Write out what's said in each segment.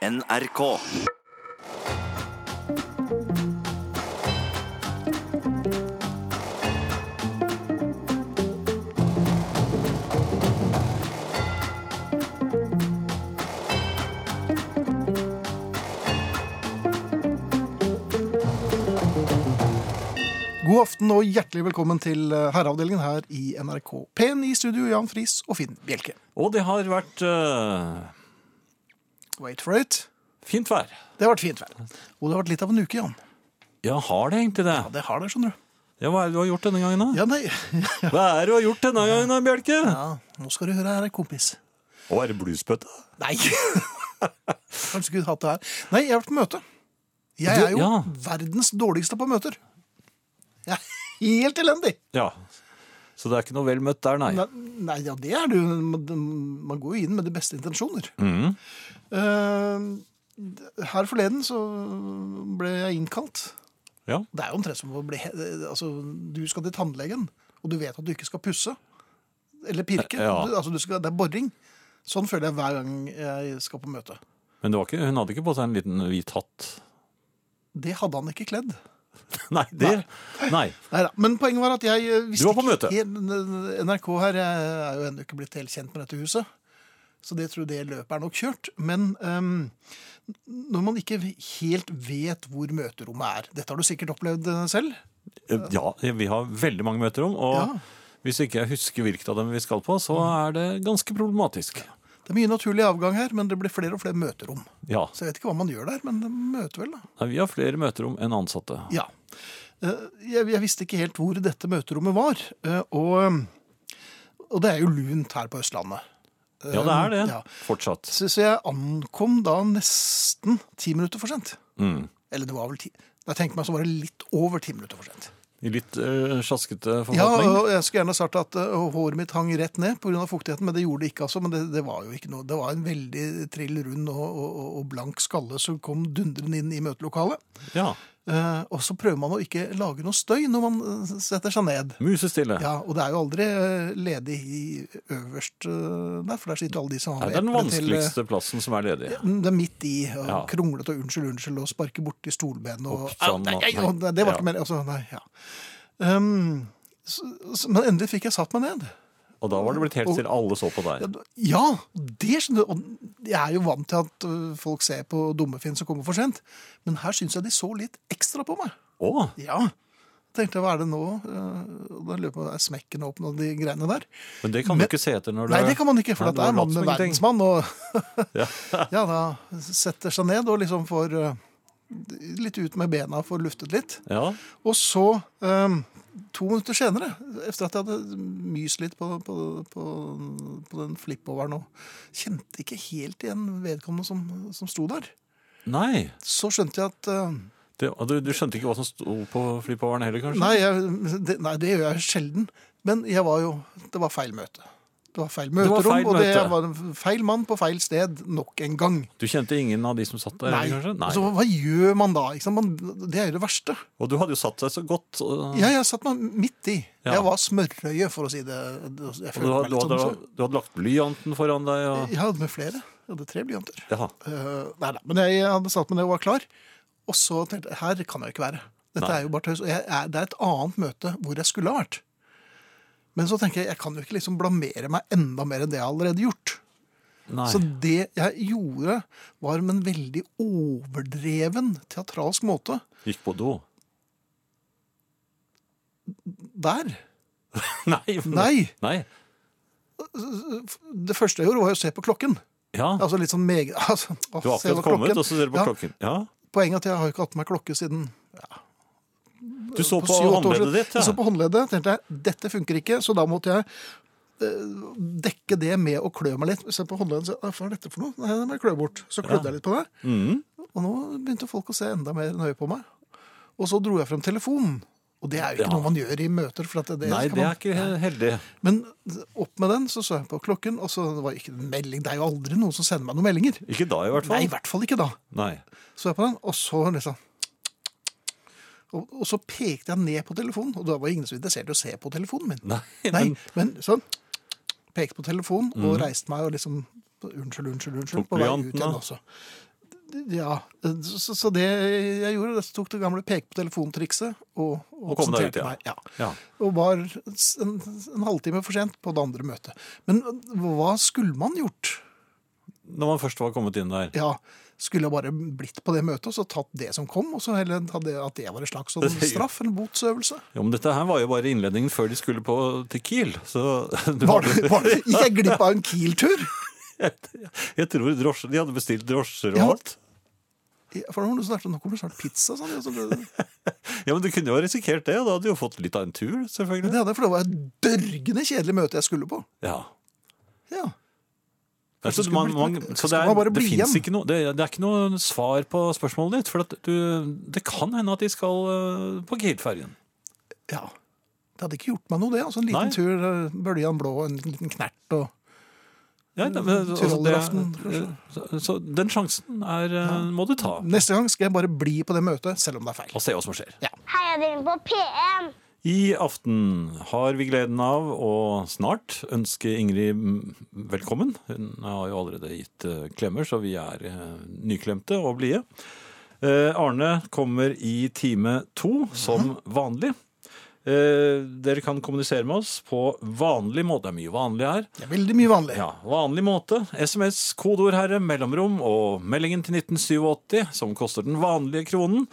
NRK. God aften og hjertelig velkommen til eh, herreavdelingen her i NRK P1 i studio, Jan Friis og Finn Bjelke. Og det har vært eh, Wait for it. fint vær. Det har vært fint vær. Og det har vært litt av en uke, Jan. Ja, har det egentlig det? Ja, det har det, skjønner du. Ja, Hva er det du har gjort denne gangen, da? Ja, nei. Hva er det du har gjort denne gangen, da, Bjelke? Ja, nå skal du høre her, kompis. Å, er det bluesbøtte? Nei. Kanskje skulle hatt det her. Nei, jeg har vært på møte. Jeg er jo ja. verdens dårligste på møter. Jeg er helt elendig. Ja. Så det er ikke noe vel møtt der, nei. Nei, nei, ja, det er det jo. Man går jo inn med de beste intensjoner. Mm. Uh, her forleden så ble jeg innkalt. Ja. Det er jo omtrent som å bli Altså, du skal til tannlegen, og du vet at du ikke skal pusse. Eller pirke. Ja. Du, altså, du skal, det er boring. Sånn føler jeg hver gang jeg skal på møte. Men det var ikke, hun hadde ikke på seg en liten hvit hatt? Det hadde han ikke kledd. Nei, det Nei. Neida. Men poenget var at jeg eh, visste ikke helt- NRK her jeg er jo ennå ikke blitt helt kjent med dette huset. Så det tror jeg det løpet er nok kjørt. Men um, når man ikke helt vet hvor møterommet er Dette har du sikkert opplevd eh, selv? Ja, vi har veldig mange møterom, og Ja. hvis ikke jeg husker hvilket av dem vi skal på, så er det ganske problematisk. Det er mye naturlig avgang her, men det blir flere og flere møterom. Ja. Så jeg vet ikke hva man gjør der, men det møter vel, da. Nei, Vi har flere møterom enn ansatte. Ja. Eh, Jeg, jeg visste ikke helt hvor dette møterommet var. eh, Og, og det er jo lunt her på Østlandet. Ja, det er det. Ja. Fortsatt. Så, så jeg ankom da nesten ti minutter for sent. Mm. Eller det var vel ti. Da jeg tenkte meg så var det litt over ti minutter for sent. I litt uh, sjaskete Ja, forfatning. og jeg skulle gjerne sagt at eh, håret mitt hang rett ned pga. fuktigheten, men det gjorde det ikke. altså. Men det, det var jo ikke noe. Det var en veldig trill rund og, og, og blank skalle som kom dundrende inn i møtelokalet. Ja. Eh, og så prøver man å ikke lage noe støy når man eh, setter seg ned. Musestille. Ja, Og det er jo aldri eh, ledig i øverst der, for der sitter alle de som har Nei, det er den vanskeligste til, plassen som er ledig. Det er midt i, og Ja. kronglete og unnskyld, unnskyld, og sparke borti stolben og Opp, sånn, Au, nei, og nei. nei, Det var Ja. ikke mer altså, nei, ja. Um, så, så, men endelig fikk jeg satt meg ned. Og da var det blitt helt stille. til alle så på deg. Ja, det skjønner du. Og jeg er jo vant til at folk ser på Dummefinn som kommer for sent, men her syns jeg de så litt ekstra på meg. Åh. Ja. Tenkte jeg, hva er det nå? Da lurer jeg løper er smekken åpen og de greiene der. men det kan Men- du ikke se etter når du Nei, det kan man ikke, for det er mann med verdensmann, og Ja. ja, da setter seg ned og liksom får litt ut med bena, får luftet litt. ja. Og så, øhm, to minutter senere, efter at jeg hadde myst litt på, på, på, på den flippoveren og kjente ikke helt igjen vedkommende som, som sto der, Nei. så skjønte jeg at uh, Det, du, du skjønte ikke hva som sto på flippoveren heller, kanskje? nei, jeg, det, nei, det gjør jeg sjelden. Men jeg var jo, det var feil møte. Det var feil var møterom, feil og det møte. var en feil mann på feil sted nok en gang. Du kjente ingen av de som satt der, Nei. kanskje? Nei. Så hva gjør man da? Ikke sant? Man, det er jo det verste. Og du hadde jo satt deg så godt. og- Ja, jeg satt meg midt i. Ja. Jeg var smørrøye, for å si det. Jeg og du, følte hadde, meg du, litt hadde, sånn. så- du hadde lagt blyanten foran deg. Og, Jeg hadde med flere. Jeg hadde tre blyanter. ja. Uh, nei da, men jeg hadde satt meg ned og var klar. Og så tenkte jeg her kan jeg jo ikke være. Dette Nei. er jo bare tøys. Og jeg, er, det er et annet møte hvor jeg skulle ha vært. Men så tenker jeg jeg kan jo ikke liksom blamere meg enda mer enn det jeg har allerede gjort. Nei. Så det jeg gjorde, var med en veldig overdreven teatralsk måte Gikk på do. der. Nei. Nei! Nei. Det første jeg gjorde, var å se på klokken. Ja. Altså litt sånn meget altså, Du har akkurat kommet, klokken. og så ser du på Ja. klokken. Ja. Poenget er at jeg har ikke hatt meg klokke siden Du så på, syv-åtte håndleddet ditt? Ja. Jeg så på håndleddet, tenkte jeg, dette funker ikke, så da måtte jeg eh, dekke det med å klø meg litt. Se på håndleddet, «Ah, hva er dette for noe? Nei, det må jeg klø bort. Så klødde Ja. jeg litt på det, Mm. og nå begynte folk å se enda mer nøye på meg. Og så dro jeg frem telefonen. Og det er jo ikke Ja. noe man gjør i møter. For at det, Nei, det man- er ikke heldig. Men opp med den, så så jeg på klokken, og så var det ikke en melding. Det er jo aldri noen som sender meg noen meldinger. Ikke da, i hvert fall. Nei, i hvert fall ikke da. Nei. Så jeg på den, og så liksom og, og så pekte jeg ned på telefonen, og da var ingen så interessert i å se på telefonen min. Nei, Nei, men men sånn Pekte på telefonen og reiste meg og liksom Unnskyld, unnskyld, unnskyld. Tok På vei ut igjen også. Ja, så, så det jeg gjorde, det tok det gamle peke på telefontrikset og, Og ut, konsentrerte ja. meg. Ja. Ja. Og var en, en halvtime for sent på det andre møtet. Men hva skulle man gjort? Når man først var kommet inn der. Ja, skulle jeg bare blitt på det møtet og så tatt det som kom, og så heller hadde at det var en slags sånn straff, en botsøvelse? Jo, men dette her var jo bare innledningen før de skulle på, til Kiel. Så du Var det, var det, gikk jeg glipp av en Kiel-tur? jeg tror drosje, de hadde bestilt drosjer og Ja. alt. For nå, kommer det snart pizza. Sånn, og så ble det, Ja, men du kunne jo ha risikert det, og da hadde du jo fått litt av en tur, det selvfølgelig. hadde jeg, for det var et dørgende kjedelig møte jeg skulle på. Ja. Ja. Så, man, man så det, er, det, fins ikke noe, det, det er ikke noe svar på spørsmålet ditt. For at du, det kan hende at de skal eh, på Kiel-fergen. ja. Det hadde ikke gjort meg noe, det. Altså, en liten Nei. tur, eh, bøljan blå, en liten knert og Ja, men, altså, det- Tyrolleraften, så, så den sjansen er, ja. må du ta. Neste gang skal jeg bare bli på det møtet, selv om det er feil. Og se hva som skjer. Heia dere på P1! I aften har vi gleden av å snart ønske Ingrid mm, velkommen. Hun har jo allerede gitt eh, klemmer, så vi er eh, nyklemte og blide. Eh, Arne kommer i time to, som vanlig. Eh, dere kan kommunisere med oss på vanlig måte. Det er mye vanlig her. Det er veldig mye vanlig. Ja, vanlig måte. SMS, kodeord herre, mellomrom og meldingen til 1987, som koster den vanlige kronen.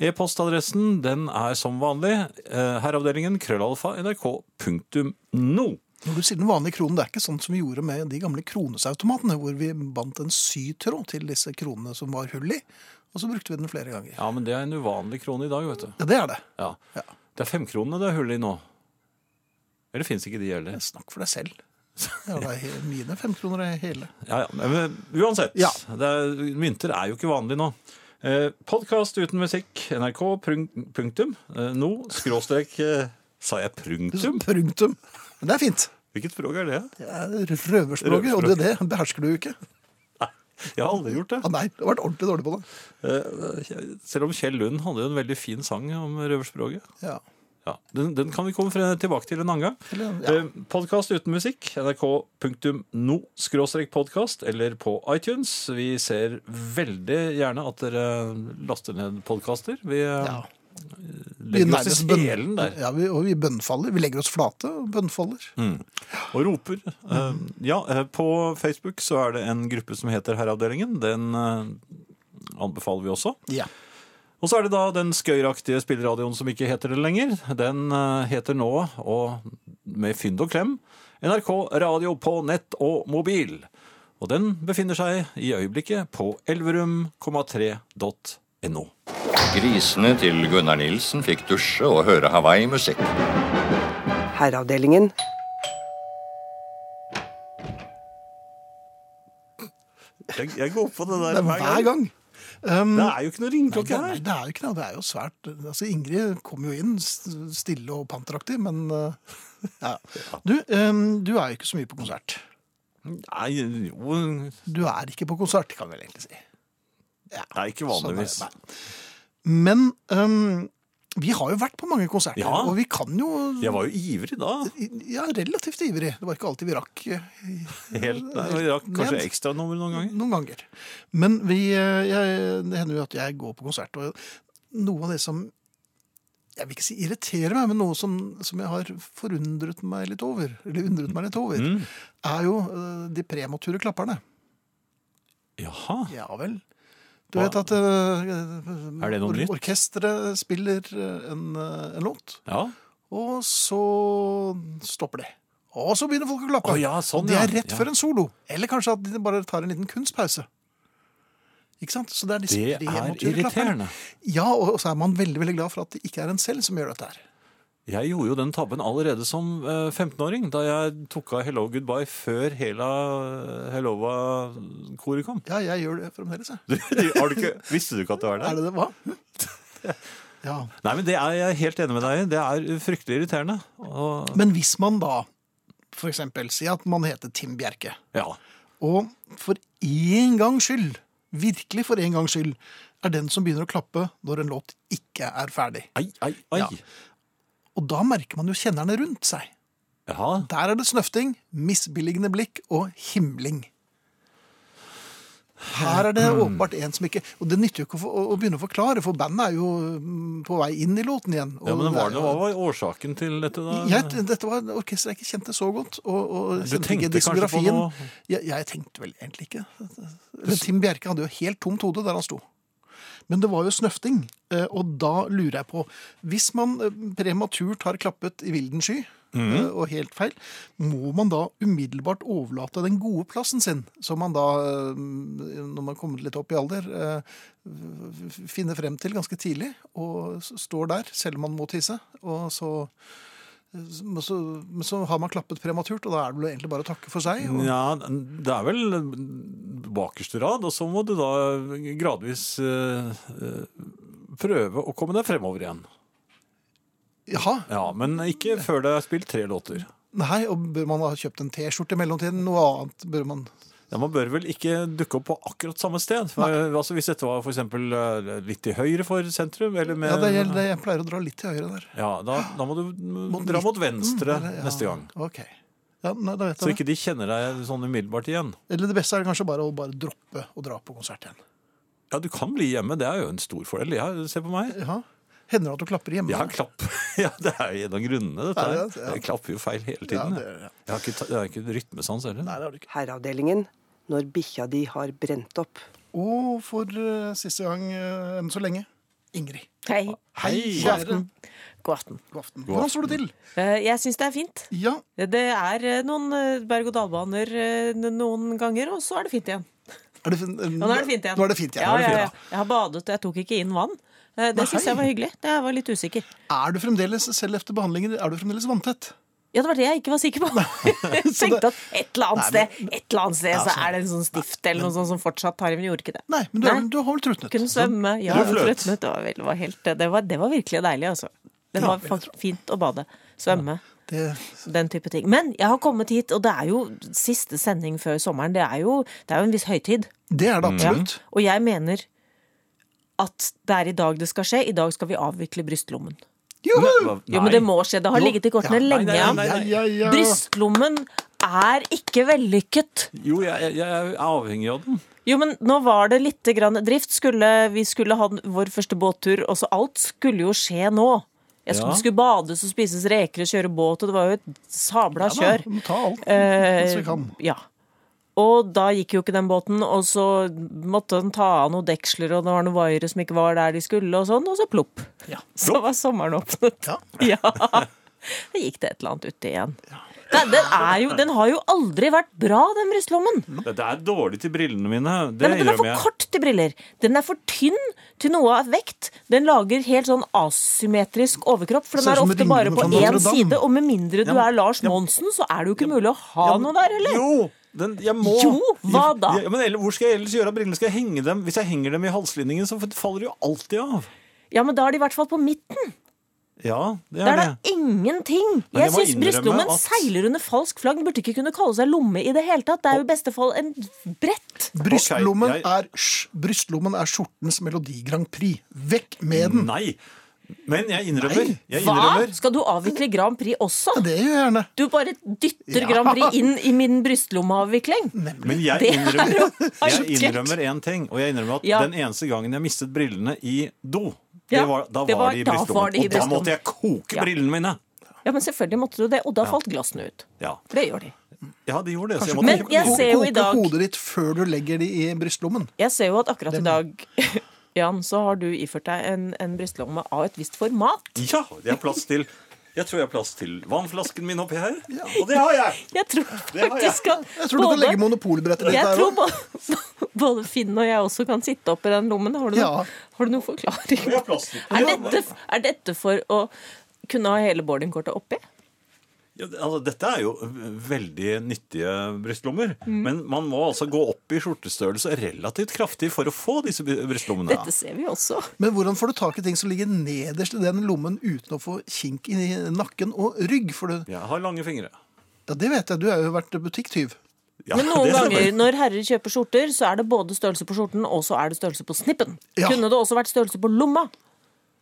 E-postadressen, den er som vanlig. Eh, herreavdelingen, krøllalfa, nrk.no. Når du sier den vanlige kronen, det er ikke sånn som vi gjorde med de gamle kronesautomatene, hvor vi bandt en sytråd til disse kronene som var hull i, og så brukte vi den flere ganger. Ja, men det er en uvanlig krone i dag, vet du. Ja, det er det. Ja. Ja. Det er femkronene det er hull i nå. Eller fins ikke de heller? Snakk for deg selv. Ja, det er mine femkroner er hele. Ja, ja. Men uansett. Ja. Er, mynter er jo ikke vanlig nå. Eh, Podkast uten musikk. NRK prunk- punktum. Eh, no skråstrek eh, Sa jeg prunktum Punktum. Men det er fint. Hvilket språk er det? Det er røverspråket, og det, det behersker du jo ikke. Jeg har aldri gjort det. Ah, nei, du har vært ordentlig dårlig på det. Eh, Selv om Kjell Lund hadde jo en veldig fin sang om røverspråket. Ja. Ja, den, den kan vi komme tilbake til en annen gang. Ja. Eh, Podkast uten musikk. nrk.no skråstrek podkast eller på iTunes. Vi ser veldig gjerne at dere laster ned podkaster. Vi eh, ja. Vi legger oss i selen der Ja, vi, og vi bønnfaller. Vi legger oss flate og bønnfaller. og roper. Eh, Ja, eh, på Facebook så er det en gruppe som heter Herreavdelingen. Den eh, anbefaler vi også. Ja. Og så er det da den skøyeraktige spilleradioen som ikke heter det lenger. Den heter nå, og med fynd og klem, NRK Radio på nett og mobil. Og den befinner seg i øyeblikket på elverum,3.no. Grisene til Gunnar Nilsen fikk dusje og høre Hawaii-musikk. Herreavdelingen. Jeg, jeg går på det Det der er hver gang. Um, Det er jo ikke noe ringeklokke her. er- det er jo ikke noe. Det er jo svært altså Ingrid kom jo inn stille og panteraktig, men uh, ja. Du, um, du er jo ikke så mye på konsert. Nei, jo Du er ikke på konsert, kan vi vel egentlig si. Ja, Nei, ikke vanligvis. sånn er. Nei. Men um, vi har jo vært på mange konserter, Ja. og vi kan jo Jeg var jo ivrig da. Ja, relativt ivrig. Det var ikke alltid vi rakk eh, Helt, nei, Vi rakk kanskje ekstranummer noen ganger. noen ganger. Men vi, eh, jeg, det hender jo at jeg går på konsert, og noe av det som jeg vil ikke si irriterer meg, men noe som, som jeg har forundret meg litt over, eller undret meg litt over, Mm. er jo eh, de premature klapperne. Jaha. Ja vel. Du vet at uh, Er det noe nytt? orkestret spiller eh, en, eh, en låt, Ja. og så stopper det. Og så begynner folk å klappe. Å ja, sånn, og det er rett Ja. før en solo. Eller kanskje at de bare tar en liten kunstpause. Ikke sant? Så det er disse Det er irriterende. klapperne. Ja, og så er man veldig veldig glad for at det ikke er en selv som gjør dette her. Jeg gjorde jo den tabben allerede som eh, 15-åring, da jeg tok av Hello Goodbye før hele eh, Hellova-koret kom. Ja, jeg gjør det fremdeles, jeg. Du visste du ikke at det var Er det det? Hva? Ja. Nei, men Det er jeg helt enig med deg i. Det er fryktelig irriterende. Og, Men hvis man da eksempel sier at man heter Tim Bjerke, ja. og for en gangs skyld, virkelig for en gangs skyld, er den som begynner å klappe når en låt ikke er ferdig. Ai, ai, ai. Ja. Og da merker man jo kjennerne rundt seg. Jaha. Der er det snøfting, misbilligende blikk og himling. Her er det Mm. åpenbart en som ikke Og det nytter jo ikke å, å begynne å forklare, for bandet er jo mm, på vei inn i låten igjen. Ja, men var det, Hva var årsaken til dette? da? jeg, dette var et orkester jeg ikke kjente så godt. Og, og Du tenkte kanskje på noe Jeg, jeg tenkte vel egentlig ikke. Men Tim Bjerke hadde jo helt tomt hode der han sto. Men det var jo snøfting, eh, og da lurer jeg på Hvis man eh, prematurt har klappet i vilden sky, eh, og helt feil, må man da umiddelbart overlate den gode plassen sin, som man da, når man kommer litt opp i alder, finner frem til ganske tidlig, og står der, selv om man må tisse, og så så, men så har man klappet prematurt, og da er det vel egentlig bare å takke for seg. Og, Ja, det er vel bakerste rad, og så må du da gradvis eh, prøve å komme deg fremover igjen. Jaha, Ja, Men ikke før det er spilt tre låter. nei, og bør man ha kjøpt en T-skjorte i mellomtiden? Noe annet bør man Ja, Man bør vel ikke dukke opp på akkurat samme sted. For, altså, hvis dette var for eksempel, eh, litt til høyre for sentrum, eller med Ja, det gjelder, det, jeg pleier å dra litt til høyre der. Ja, da, da må du Mot dra mot venstre eller- ja, neste gang. Ok. Ja, nei, da vet Så jeg det. ikke de kjenner deg sånn umiddelbart igjen. Eller det beste er kanskje bare å bare droppe å dra på konsert igjen. Ja, du kan bli hjemme. Det er jo en stor fordel. Ja, se på meg. Ja. Hender det at du klapper hjemme? Ja, klapp. Ja, det er jo en av grunnene, dette her. ja, ja. Jeg klapper jo feil hele Ja, tiden. det, ja. Jeg har ikke, jeg har ikke rytmesans heller. Nei, det har du ikke. Herreavdelingen når bikkja di har brent opp. Og for uh, siste gang uh, enn så lenge, Ingrid. Hei. Hei, God aften. God aften. God aften. Hvordan står det til? Uh, Jeg syns det er fint. Ja, Det er noen berg-og-dal-baner noen ganger, og så er det fint igjen. er det, fin- nå er det fint igjen. Nå er det fint igjen. Ja, ja, ja. Jeg har badet, og jeg tok ikke inn vann. Det syns jeg var hyggelig. Det jeg var litt usikker. Er du fremdeles, selv etter behandlingen, er du fremdeles vanntett? Ja, det var det jeg ikke var sikker på. Jeg tenkte at et eller annet sted, et eller annet sted så altså- er det en sånn stift eller noe sånt som fortsatt tar i, men gjorde ikke det. Nei, men du, Nei. du har vel trutnet? Kunne svømme. Ja, trutnet. Det var, vel- det var, helt, det, var, det var virkelig deilig, altså. Det var fakt- fint å bade. Svømme. Det, Den type ting. Men jeg har kommet hit, og det er jo siste sending før sommeren. Det er jo, det er jo en viss høytid. det er det Ja. absolutt. Og jeg mener at det er i dag det skal skje. I dag skal vi avvikle brystlommen. Joho! Jo, men det må skje. Det har Jo. ligget i kortene Ja, lenge. Brystlommen er ikke vellykket. Jo, jeg, jeg, jeg er avhengig av den. Jo, men nå var det litt grann drift. Skulle, vi skulle ha vår første båttur, Også alt skulle jo skje nå. Jeg skulle, Ja. Skulle bades og spises reker og kjøre båt, og det var jo et sabla Ja da, ta alt Eh, hvis vi kan. Ja. Og da gikk jo ikke den båten, og så måtte den ta av noen deksler, og det var noen vaiere som ikke var der de skulle, og sånn, og så plopp. Ja. Så var sommeren åpnet. Ja. Ja. Da gikk det et eller annet uti igjen. Den, den, er jo, den har jo aldri vært bra, den brystlommen. Det er dårlig til brillene mine. Det Nei, men den er for jeg. kort til briller. Den er for tynn til noe av vekt. Den lager helt sånn asymmetrisk overkropp, for den er ofte bare på én side. Og med mindre du Ja, er Lars Monsen, så er det jo ikke mulig å ha noe der heller. Jo! Den, jeg må. Jo, hva da? Ja, men eller, hvor skal jeg ellers gjøre av brillene? Skal jeg henge dem? Hvis jeg henger dem i halslinningen, så faller de jo alltid av. Ja, men da er de i hvert fall på midten. Ja, det er er er det. det ingenting. Men Jeg jeg syns brystlommen at- seiler under falsk flagg. Den burde ikke kunne kalle seg lomme i det hele tatt. Det er jo i beste fall en brett. Brystlommen, okay, jeg- er, brystlommen er skjortens Melodi Grand Prix. Vekk med den! Nei. Men jeg innrømmer. Jeg Hva? innrømmer. Skal du avvikle Grand Prix også? Ja, det gjør jeg gjerne. Du bare dytter Ja. Grand Prix inn i min brystlommeavvikling. Men jeg er innrømmer, jeg innrømmer en ting. Og jeg innrømmer at Ja. den eneste gangen jeg mistet brillene i do, det var, da det var var- de i da var de i Og da måtte jeg koke Ja. brillene mine. Ja, men selvfølgelig måtte du det, og da falt glassene ut. Ja. Det gjør de. ja, de gjorde det. Så jeg måtte Men jeg ser jo i Koke hodet ditt før du legger de i brystlommen. Jeg ser jo at akkurat i dag, Jan, så har du iført deg en, en brystlomme av et visst format. Ja, det er plass til Jeg tror jeg har plass til vannflasken min oppi her. Og det har jeg! Jeg tror Det har jeg. faktisk at Jeg tror du kan legge monopolbrettet ditt jeg der òg. både, både Finn og jeg også kan sitte oppi den lommen. Har du, Ja. har du noen forklaring? jeg har plass til Er dette, er dette for å kunne ha hele boardingkortet oppi? Ja, altså, dette er jo veldig nyttige brystlommer. Mm. Men man må altså gå opp i skjortestørrelse relativt kraftig for å få disse brystlommene. Dette ser vi også. Men hvordan får du tak i ting som ligger nederst i den lommen uten å få kink i nakken og rygg? Jeg har lange fingre. ja, det vet jeg, du har jo vært butikktyv. Ja, Men noen ganger når herrer kjøper skjorter, så er det både størrelse på skjorten og så er det størrelse på snippen. Ja. Kunne det også vært størrelse på lomma?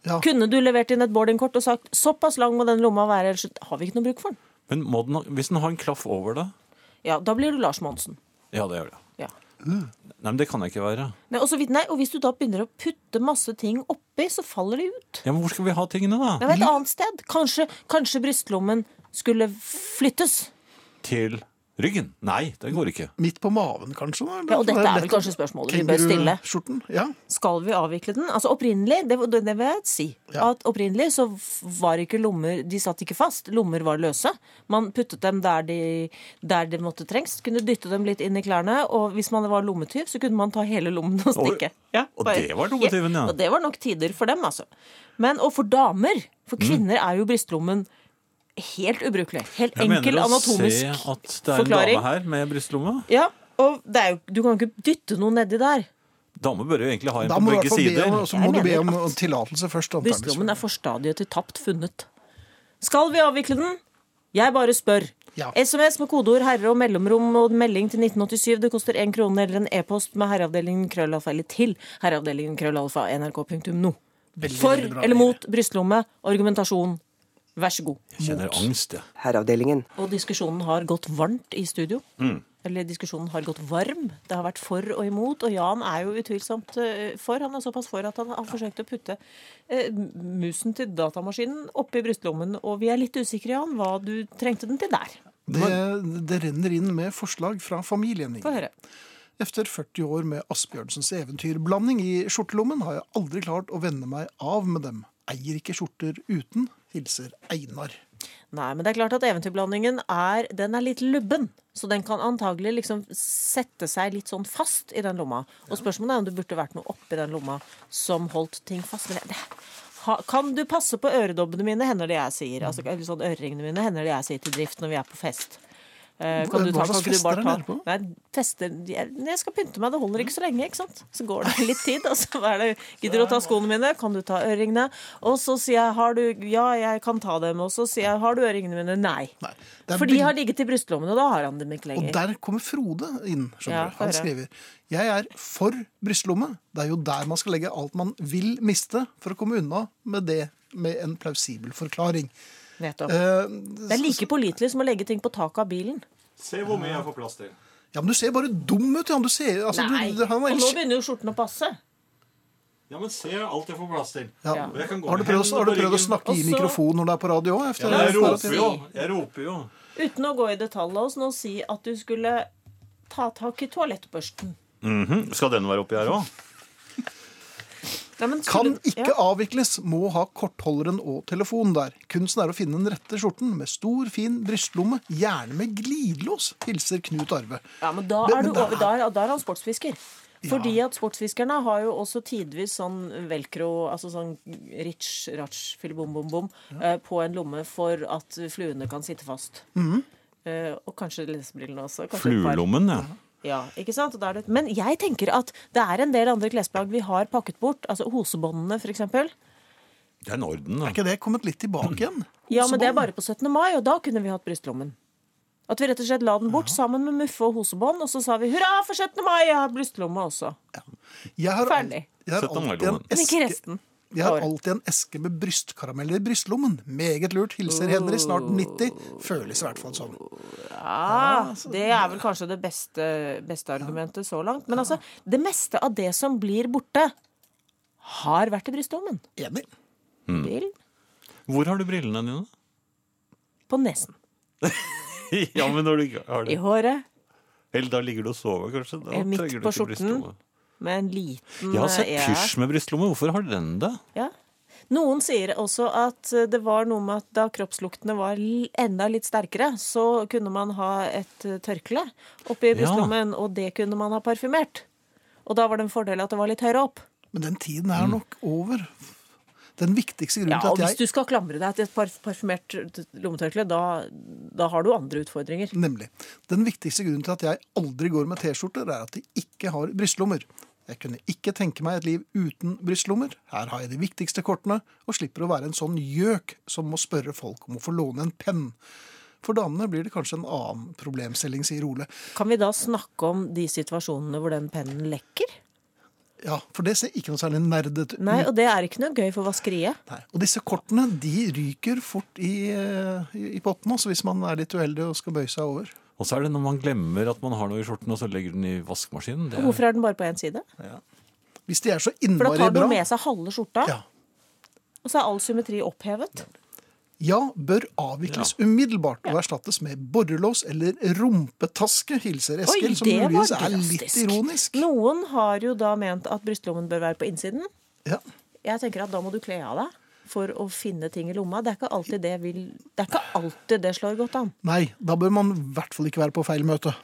Ja. Kunne du levert inn et boardingkort og sagt såpass lang må den lomma være, ellers har vi ikke noe bruk for den? Men den, hvis den har en klaff over det Ja, da blir du Lars Monsen. Ja, det gjør det. Ja. Nei, men det kan jeg ikke være. Nei, og, vidt, nei, og hvis du da begynner å putte masse ting oppi, så faller de ut. Ja, men Hvor skal vi ha tingene, da? Det var et annet sted. Kanskje, kanskje brystlommen skulle flyttes. Til ryggen? Nei, den går ikke. Midt på maven, kanskje? da? Ja, og dette er vel kanskje spørsmålet vi bør stille. Ja. Skal vi avvikle den? Altså opprinnelig, det, det det vil jeg si, Ja. at opprinnelig så var ikke lommer De satt ikke fast. Lommer var løse. Man puttet dem der de, der det måtte trengs. Kunne dytte dem litt inn i klærne. Og hvis man var lommetyv, så kunne man ta hele lommen og stikke. Ja, og det var lommetyven, ja. Og det var nok tider for dem, altså. Men og for damer, for Mm. kvinner er jo brystlommen helt ubrukelig. Helt Jeg enkel mener å se at det er en dame her med brystlomme. Ja, og det er jo, du kan jo ikke dytte noe nedi der. Damer bør jo egentlig ha en på begge sider. om, så Jeg må du be om at tillatelse først. Brystlommen er forstadiet til tapt funnet. Skal vi avvikle den? Jeg bare spør. Ja. SMS med kodeord 'herre' og mellomrom og melding til 1987. Det koster én krone eller en e-post med herreavdelingen krøllalfa eller til herreavdelingen krøllalfa nrk.no. For veldig bra. eller mot brystlomme. Argumentasjon. Vær så god. Jeg kjenner angst, jeg. Herreavdelingen. Og diskusjonen har gått varmt i studio. Eller diskusjonen har gått varm. Det har vært for og imot. Og Jan er jo utvilsomt eh, for. Han er såpass for at han har forsøkt å putte eh, musen til datamaskinen oppi brystlommen. Og vi er litt usikre, Jan, hva du trengte den til der. Det, det renner inn med forslag fra familien. Få høre. Efter 40 år med Asbjørnsens eventyrblanding i skjortelommen har jeg aldri klart å venne meg av med dem. Eier ikke skjorter uten. Hilser Einar. Nei, men det er klart at eventyrblandingen er, den er litt lubben. Så den kan antagelig liksom sette seg litt sånn fast i den lomma. Og spørsmålet er om det burde vært noe oppi den lomma som holdt ting fast. Men det, kan du passe på øredobbene mine, hender det jeg sier. Altså, eller sånn øreringene mine, hender det jeg sier til drift når vi er på fest. Eh, kan du ta, kan du bare ta? Nei, fester jeg, skal pynte meg, det holder ikke så lenge, ikke sant? Så går det litt tid, og så er det Gidder du å ta skoene mine? Kan du ta øreringene? Og så sier jeg har du Ja, jeg kan ta dem. Og så sier jeg har du øreringene mine? Nei. Nei, For de har ligget i brystlommene, og da har han dem ikke lenger. Og der kommer Frode inn. skjønner du. Han skriver Jeg er for brystlomme. Det er jo der man skal legge alt man vil miste for å komme unna med det med en plausibel forklaring. Nettopp. Eh, Det er like pålitelig som å legge ting på taket av bilen. Se hvor mye jeg får plass til. ja, men du ser bare dum ut, Ja, Du ser, altså, Nei. du, han Og nå begynner jo skjorten å passe. Ja, men se alt jeg får plass til. ja. Ja. Jeg kan gå Har du prøvd, har du prøvd å snakke i mikrofonen når du er på radio òg? Ja, jeg roper jo. Jeg roper jo. Uten å gå i detalj, la oss nå si at du skulle ta tak i toalettbørsten. Mhm. Skal den være oppi her òg? Nei, men Kan skulle- ikke avvikles, må ha kortholderen og telefon der. Kunsten er å finne den rette skjorten med stor, fin brystlomme, gjerne med glidelås, hilser Knut Arve. Ja, men da Men- er, du men over, da, er- da er han sportsfisker. Fordi at sportsfiskerne har jo også tidvis sånn velcro, altså sånn rich, ratch, filibom-bom-bom, eh, på en lomme for at fluene kan sitte fast. Mm Eh, og kanskje lesebrillene også. kanskje. Fluelommen, ja. Ja, ikke sant? Og da er det... Men jeg tenker at det er en del andre klesplagg vi har pakket bort. Altså hosebåndene, for eksempel. Det er en orden, da. Er ikke det kommet litt tilbake igjen? Ja, men det er bare på 17. mai, og da kunne vi hatt brystlommen. At vi rett og slett la den bort sammen med muffe og hosebånd, og så sa vi hurra for 17. mai, jeg har brystlomme også. Jeg har, Ferdig. jeg har, 17. alltid, en mai-lommen. Men ikke eske, jeg har alltid en eske med brystkarameller i brystlommen. Meget lurt. Hilser Henry, snart 90. Føles i hvert fall sånn. Ja, det er vel kanskje det beste, beste argumentet så langt. Men altså, det meste av det som blir borte, har vært i brystlommen. Enig. Mm. Hvor har du brillene dine? på nesen. ja, men når du ikke har det I håret. Eller da ligger du og sover, kanskje? Da Eh, midt på skjorten. Med en liten Jeg har sett eh, pysj med brystlomme. Hvorfor har den det? Ja. Noen sier også at eh, det var noe med at da kroppsluktene var enda litt sterkere, så kunne man ha et eh, tørkle oppi brystlommen, og det kunne man ha parfymert. Og da var det en fordel at det var litt høyere opp. Men den tiden er nok over. Den viktigste grunnen Ja, til hvis du skal klamre deg til et par parfymert lommetørkle, da, da har du andre utfordringer. Nemlig. Den viktigste grunnen til at jeg aldri går med T-skjorter, er at de ikke har brystlommer. Jeg kunne ikke tenke meg et liv uten brystlommer. Her har jeg de viktigste kortene, og slipper å være en sånn gjøk som må spørre folk om å få låne en penn. For damene blir det kanskje en annen problemstilling, sier Ole. Kan vi da snakke om de situasjonene hvor den pennen lekker? Ja, for det ser ikke noe særlig nerdete ut. Nei, og det er ikke noe gøy for vaskeriet. Nei. Og disse kortene de ryker fort i, eh, i, i potten også, hvis man er litt uheldig og skal bøye seg over. Og så er det når man glemmer at man har noe i skjorten, og så legger den i vaskemaskinen. Det er, hvorfor er den bare på én side? Hvis de er så For da tar du den med seg halve skjorta, ja, og så er all symmetri opphevet. ja, bør avvikles umiddelbart og erstattes med borrelås eller rumpetaske, hilser Eskil, som muligens er litt ironisk. Noen har jo da ment at brystlommen bør være på innsiden. Ja. Jeg tenker at da må du kle av deg for å finne ting i lomma. Det er ikke alltid det, vil, det, er ikke alltid det slår godt an. Nei, da bør man i hvert fall ikke være på feil møte.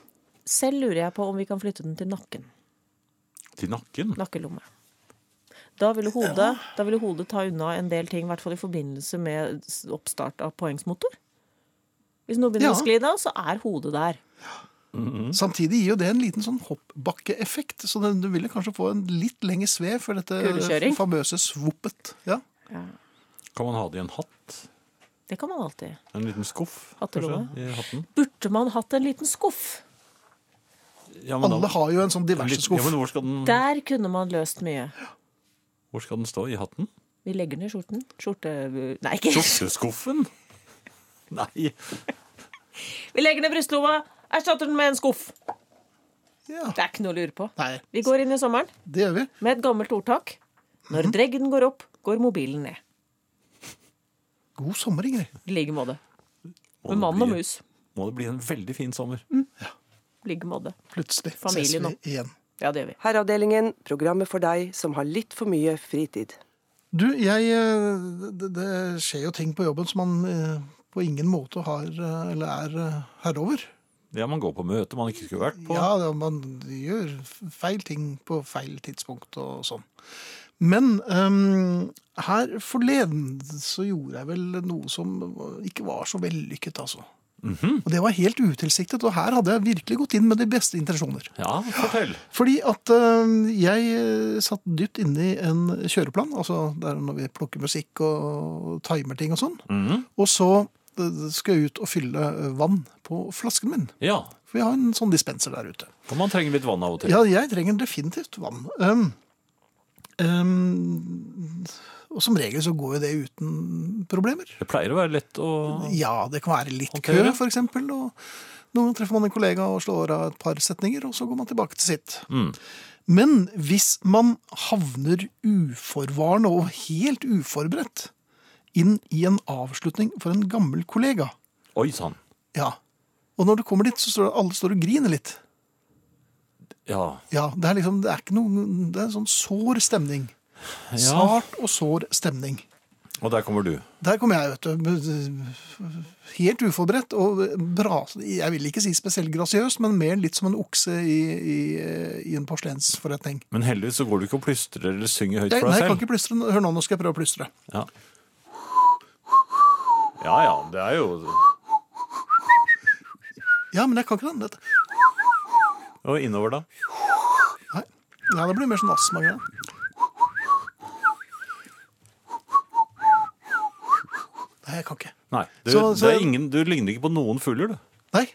Selv lurer jeg på om vi kan flytte den til nakken. Til nakken. Nakkelomme. Da ville, hodet, da ville hodet ta unna en del ting, i hvert fall i forbindelse med oppstart av poengsmotor. Hvis noe begynner Ja. å skli da, så er hodet der. Samtidig gir jo det en liten sånn hoppbakkeeffekt, så du ville kanskje få en litt lengre svev for dette famøse svoppet. Ja. Ja. Kan man ha det i en hatt? Det kan man alltid. En liten skuff? Hattelomme. kanskje, I hatten? Burde man hatt en liten skuff? Ja, men da- Alle har jo en sånn en diverse liten- Ja, skuff. men hvor skal, den, Der kunne man løst mye. hvor skal den stå? I hatten? Vi legger den i skjorten. Skjorte... Nei, ikke Skjorteskuffen? Nei. Vi legger ned brystlomma, erstatter den med en skuff. Ja. Det er ikke noe å lure på. Nei, Vi går inn i sommeren det gjør vi. med et gammelt ordtak. Når dreggen går opp, går mobilen ned. God sommer, Ingrid. I like måte. Må Med mann og mus. Må det bli en veldig fin sommer. I like måte. Plutselig Familie ses nå. vi igjen. Ja, det gjør vi. Herreavdelingen, programmet for deg som har litt for mye fritid. Du, jeg eh, det, det skjer jo ting på jobben som man eh, på ingen måte har eh, eller er herover. herre over. Ja, man går på møter man ikke skulle vært på. Ja, man gjør feil ting på feil tidspunkt og sånn. Men um, her forleden så gjorde jeg vel noe som ikke var så vellykket, altså. Og det var helt utilsiktet, og her hadde jeg virkelig gått inn med de beste intensjoner. Ja, fortell. Fordi at uh, jeg eh, satt dypt inne i en kjøreplan, altså der når vi plukker musikk og timer ting og sånn. Mhm. Og så eh, skal jeg ut og fylle vann på flasken min. Ja, For jeg har en sånn dispenser der ute. for man trenger litt vann av og til. Ja, jeg trenger definitivt vann. Um, um, og som regel så går jo det uten problemer. Det pleier å være lett å Ja, det kan være litt kø, Håndtere. eksempel. Og noen treffer man en kollega og slår av et par setninger, og så går man tilbake til sitt. Mm. Men hvis man havner uforvarende og helt uforberedt inn i en avslutning for en gammel kollega, Oi sann. ja, og når du kommer dit, så står det, alle står og griner litt. Ja. Ja, det er liksom, det er ikke noe, det er en sånn sår stemning. ja. Sart og sår stemning. Og der kommer du. Der kommer jeg, vet du. Helt uforberedt og bra. Jeg vil ikke si spesielt grasiøst, men mer litt som en okse i, i, i en porselensforretning. Men heldigvis så går du ikke og plystrer eller synger høyt Jeg, for nei, deg jeg kan ikke plystre. Hør nå, nå skal jeg prøve å plystre. Ja. ja ja, det er jo Ja, men jeg kan ikke den. Dette. Og innover, da? Nei, Nei det blir mer sånn astma-greier. Nei, jeg kan ikke. Nei. Du, Så- så- det er ingen, du ligner ikke på noen fugler, du. Nei.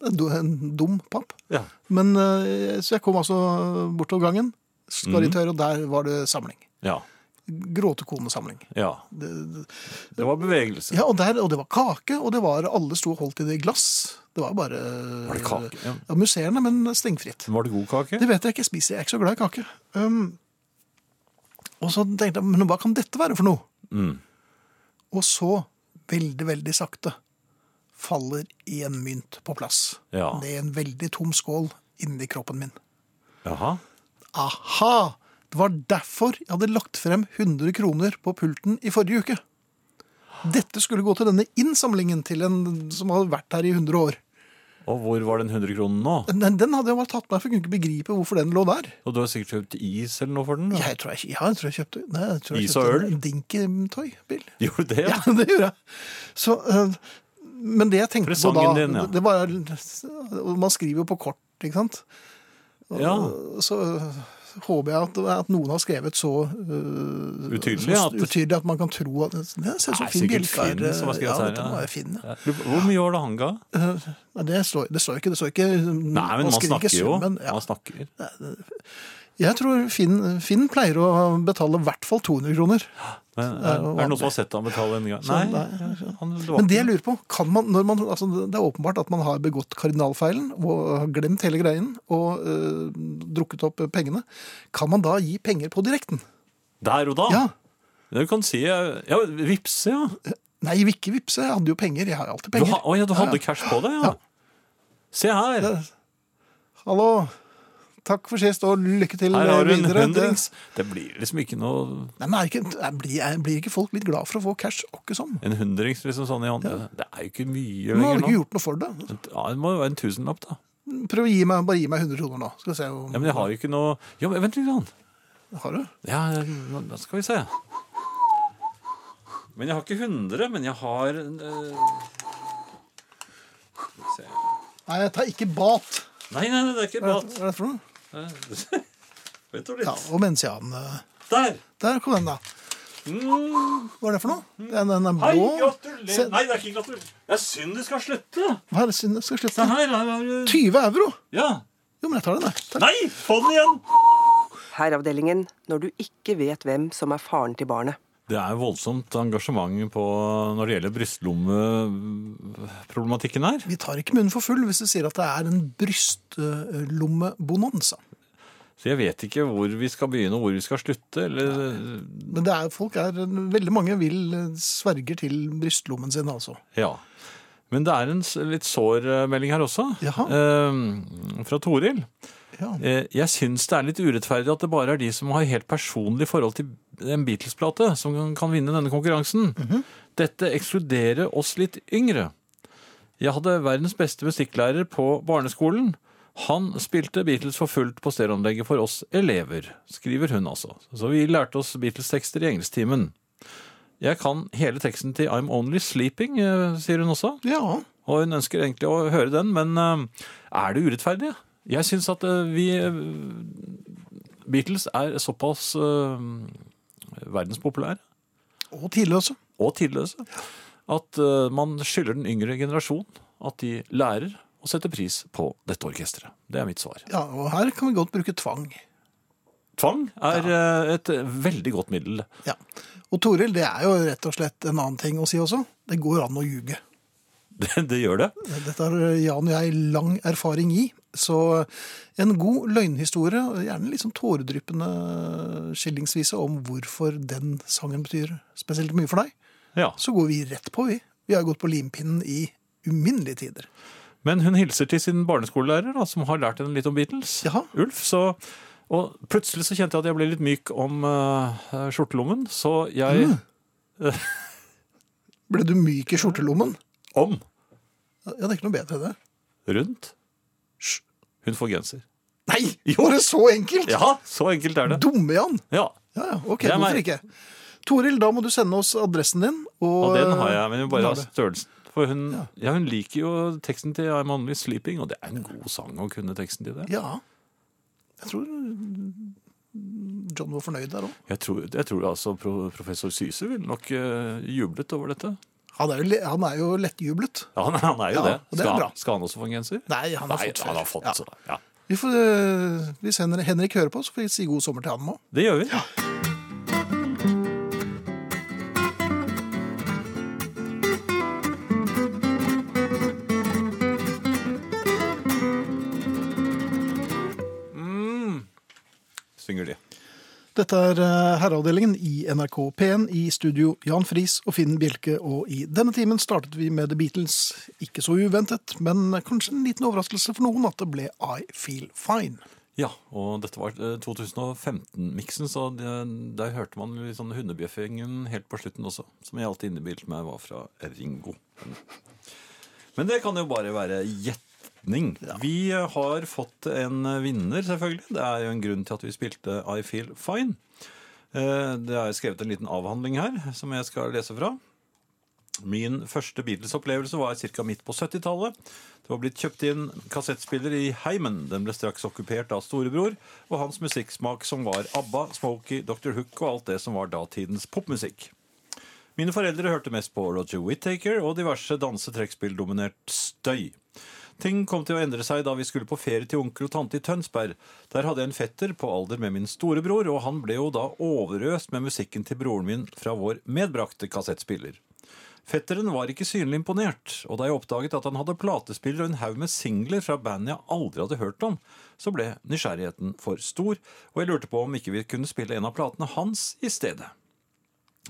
Det er do- En dum papp. Ja. Men, eh, så jeg kom altså bortover gangen, skar i Mhm. og der var det samling. Ja. Gråtekonesamling. ja. Det, Det var bevegelse. Ja, og, der, og det var kake, og det var alle sto og holdt i det glass. Det var bare Var det kake? Ja. Ja, musserende, men stengfritt. Var det god kake? Det vet jeg ikke, spiser jeg er ikke så glad i kake. Um, og så tenkte jeg, men hva kan dette være for noe? Mm. Og så, veldig, veldig sakte, faller en mynt på plass. Ja. Det er en veldig tom skål inni kroppen min. Jaha. Aha! Det var derfor jeg hadde lagt frem 100 kroner på pulten i forrige uke. Dette skulle gå til denne innsamlingen til en som hadde vært her i 100 år. Og hvor var den 100 kronen nå? Den, den hadde jeg bare tatt meg, for jeg kunne ikke begripe hvorfor den lå der. Og du har sikkert kjøpt is eller noe for den? Da? Jeg tror jeg, ja, jeg, tror jeg kjøpte nei, jeg tror jeg Is og kjøpte øl? en Dinky-toy-bil. Gjorde du det? Ja, det gjorde jeg. Så, øh, men det jeg tenkte på da, Presangen din, ja. det, det var og Man skriver jo på kort, ikke sant? Og, Ja. Så øh, håper jeg at, at noen har skrevet så uh, Utydelig så at- utydelig at man kan tro at Det ser ut som Finn er, Ja, dette må. Ja. Ja. Hvor mye var det han ga? Uh, det, står, det står ikke. Det står ikke Nei, men man snakker jo. summen. Ja. Man snakker. Jeg tror Finn, Finn pleier å betale i hvert fall 200 kroner. Men, er, er det noen som har sett han betale en gang? Nei. nei, Han, det Men det jeg lurer på, kan man, når man altså Det er åpenbart at man har begått kardinalfeilen og har glemt hele greien og øh, drukket opp pengene. Kan man da gi penger på direkten? Der og da? Ja. Du kan si Ja, vippse, ja. Nei, jeg vil ikke vippse. Jeg hadde jo penger. Jeg har alltid Du, penger. ha, å, ja, du hadde Ja, cash på deg, ja. Ja. Se her. ja. Hallo. Takk for sist, og lykke til Her har du en videre. Det, hundrings. Det blir liksom ikke noe nei, men er ikke, er, blir, er, blir ikke folk litt glad for å få cash? Åkke sånn. En hundrings liksom sånn i hånd. Det er jo ikke mye Man hadde lenger ikke gjort noe for det. Ja, det må jo være en tusenlapp, da. Prøv å gi meg, bare gi meg 100 kroner nå. Skal vi se om Ja, Men jeg har jo ikke noe Jo, men vent litt. Grann. Har du? Ja, da skal vi se. Men jeg har ikke 100, men jeg har eh, skal vi se. Nei, jeg tar ikke bat. Nei, nei, nei, det er ikke Hva bat. er det for noe? Vet du Ja, litt? og Mensian. øh, Der! Der kom den, da. Mm. Hva er det for noe? Den, den er Hei, gratulerer! Nei, det er ikke gratulerer. Det er synd det skal slutte. Hva er det synd det skal slutte? her. her her, 20 euro! Ja. Jo, men jeg tar den, jeg. Takk. Nei, få den igjen! Herreavdelingen når du ikke vet hvem som er faren til barnet. Det er voldsomt engasjement på når det gjelder brystlommeproblematikken her. Vi tar ikke munnen for full hvis du sier at det er en brystlommebonanza. Så jeg vet ikke hvor vi skal begynne og hvor vi skal slutte. Eller... Men det er, folk er, veldig mange vil eh, sverger til brystlommen sin, altså. Ja. Men det er en litt sår eh, melding her også. Eh, fra Toril. Ja. Eh, jeg syns det er litt urettferdig at det bare er de som har helt personlig forhold til en Beatles-plate, som kan- vinne denne konkurransen. Dette ekskluderer oss litt yngre. Jeg hadde verdens beste musikklærer på barneskolen. Han spilte Beatles for fullt på stereoanlegget for oss elever, skriver hun altså. Så vi lærte oss Beatles-tekster i engelsktimen. Jeg kan hele teksten til I'm Only Sleeping, eh, sier hun også. ja. Og hun ønsker egentlig å høre den, men eh, er det urettferdig? Jeg syns at eh, vi Beatles er såpass uh, verdenspopulære Og tidløse. og tidløse at uh, man skylder den yngre generasjon at de lærer å sette pris på dette orkesteret. Det er mitt svar. Ja, og her kan vi godt bruke tvang. Tvang er ja. et veldig godt middel. Ja. Og Toril, det er jo rett og slett en annen ting å si også. Det går an å ljuge. Det, det gjør det. Dette har Jan og jeg lang erfaring i. Så en god løgnhistorie, gjerne litt sånn tåredryppende skillingsvise om hvorfor den sangen betyr spesielt mye for deg, Ja. så går vi rett på, vi. Vi har gått på limpinnen i uminnelige tider. Men hun hilser til sin barneskolelærer, da, som har lært henne litt om Beatles. Jaha. Ulf, så Og plutselig så kjente jeg at jeg ble litt myk om uh, skjortelommen, så jeg Mm. Ble du myk i skjortelommen? Om Ja, det er ikke noe bedre det. rundt Hysj. Hun får genser. Nei, Jo. var det så enkelt? Ja, så enkelt er det. Dumme Jan. Ja, Ja, ja, ok, hvorfor meg. ikke? Toril, da må du sende oss adressen din. Og, Og den har jeg, men jeg bare ha Har størrelsen. For hun, ja, hun liker jo teksten til I'm Only Sleeping, og det er en god sang å kunne teksten til det. Ja. Jeg tror mm, John var fornøyd der òg. Jeg tror, jeg tror altså professor Syse ville nok eh, jublet over dette. Han, er jo han er jo lettjublet. Ja, han, han er jo Ja, det. det er Skal, bra. skal han også få en genser? Nei, han har Nei, fått han har fått, Ja. så. Ja. Vi får, eh, hvis Henrik, Henrik hører på, så får vi si god sommer til han òg. Det gjør vi. Mm. Dette er eh, herreavdelingen i NRK P1 i studio Jan Friis og Finn Bjelke. Og i denne timen startet vi med The Beatles. Ikke så uventet, men kanskje en liten overraskelse for noen at det ble I Feel Fine. Ja, og dette var eh, 2015-miksen, så det, der hørte man litt sånn hundebjeffingen helt på slutten også, som jeg alltid innbilte meg var fra Ringo. Men det kan jo bare være gjetning. Vi eh, har fått en vinner, selvfølgelig. Det er jo en grunn til at vi spilte I Feel Fine. Eh, Det er skrevet en liten avhandling her, som jeg skal lese fra. Min første Beatles-opplevelse var ca. midt på 70-tallet. Det var blitt kjøpt inn kassettspiller i heimen. Den ble straks okkupert av storebror og hans musikksmak som var ABBA, Smokie, Dr. Hook og alt det som var datidens popmusikk. Mine foreldre hørte mest på Roger Whittaker og diverse danse-trekkspill-dominert støy. Ting kom til å endre seg da vi skulle på ferie til onkel og tante i Tønsberg. Der hadde jeg en fetter på alder med min storebror, og han ble jo da overøst med musikken til broren min fra vår medbrakte kassettspiller. Fetteren var ikke synlig imponert, og da jeg oppdaget at han hadde platespiller og en haug med singler fra band jeg aldri hadde hørt om, så ble nysgjerrigheten for stor, og jeg lurte på om ikke vi kunne spille en av platene hans i stedet.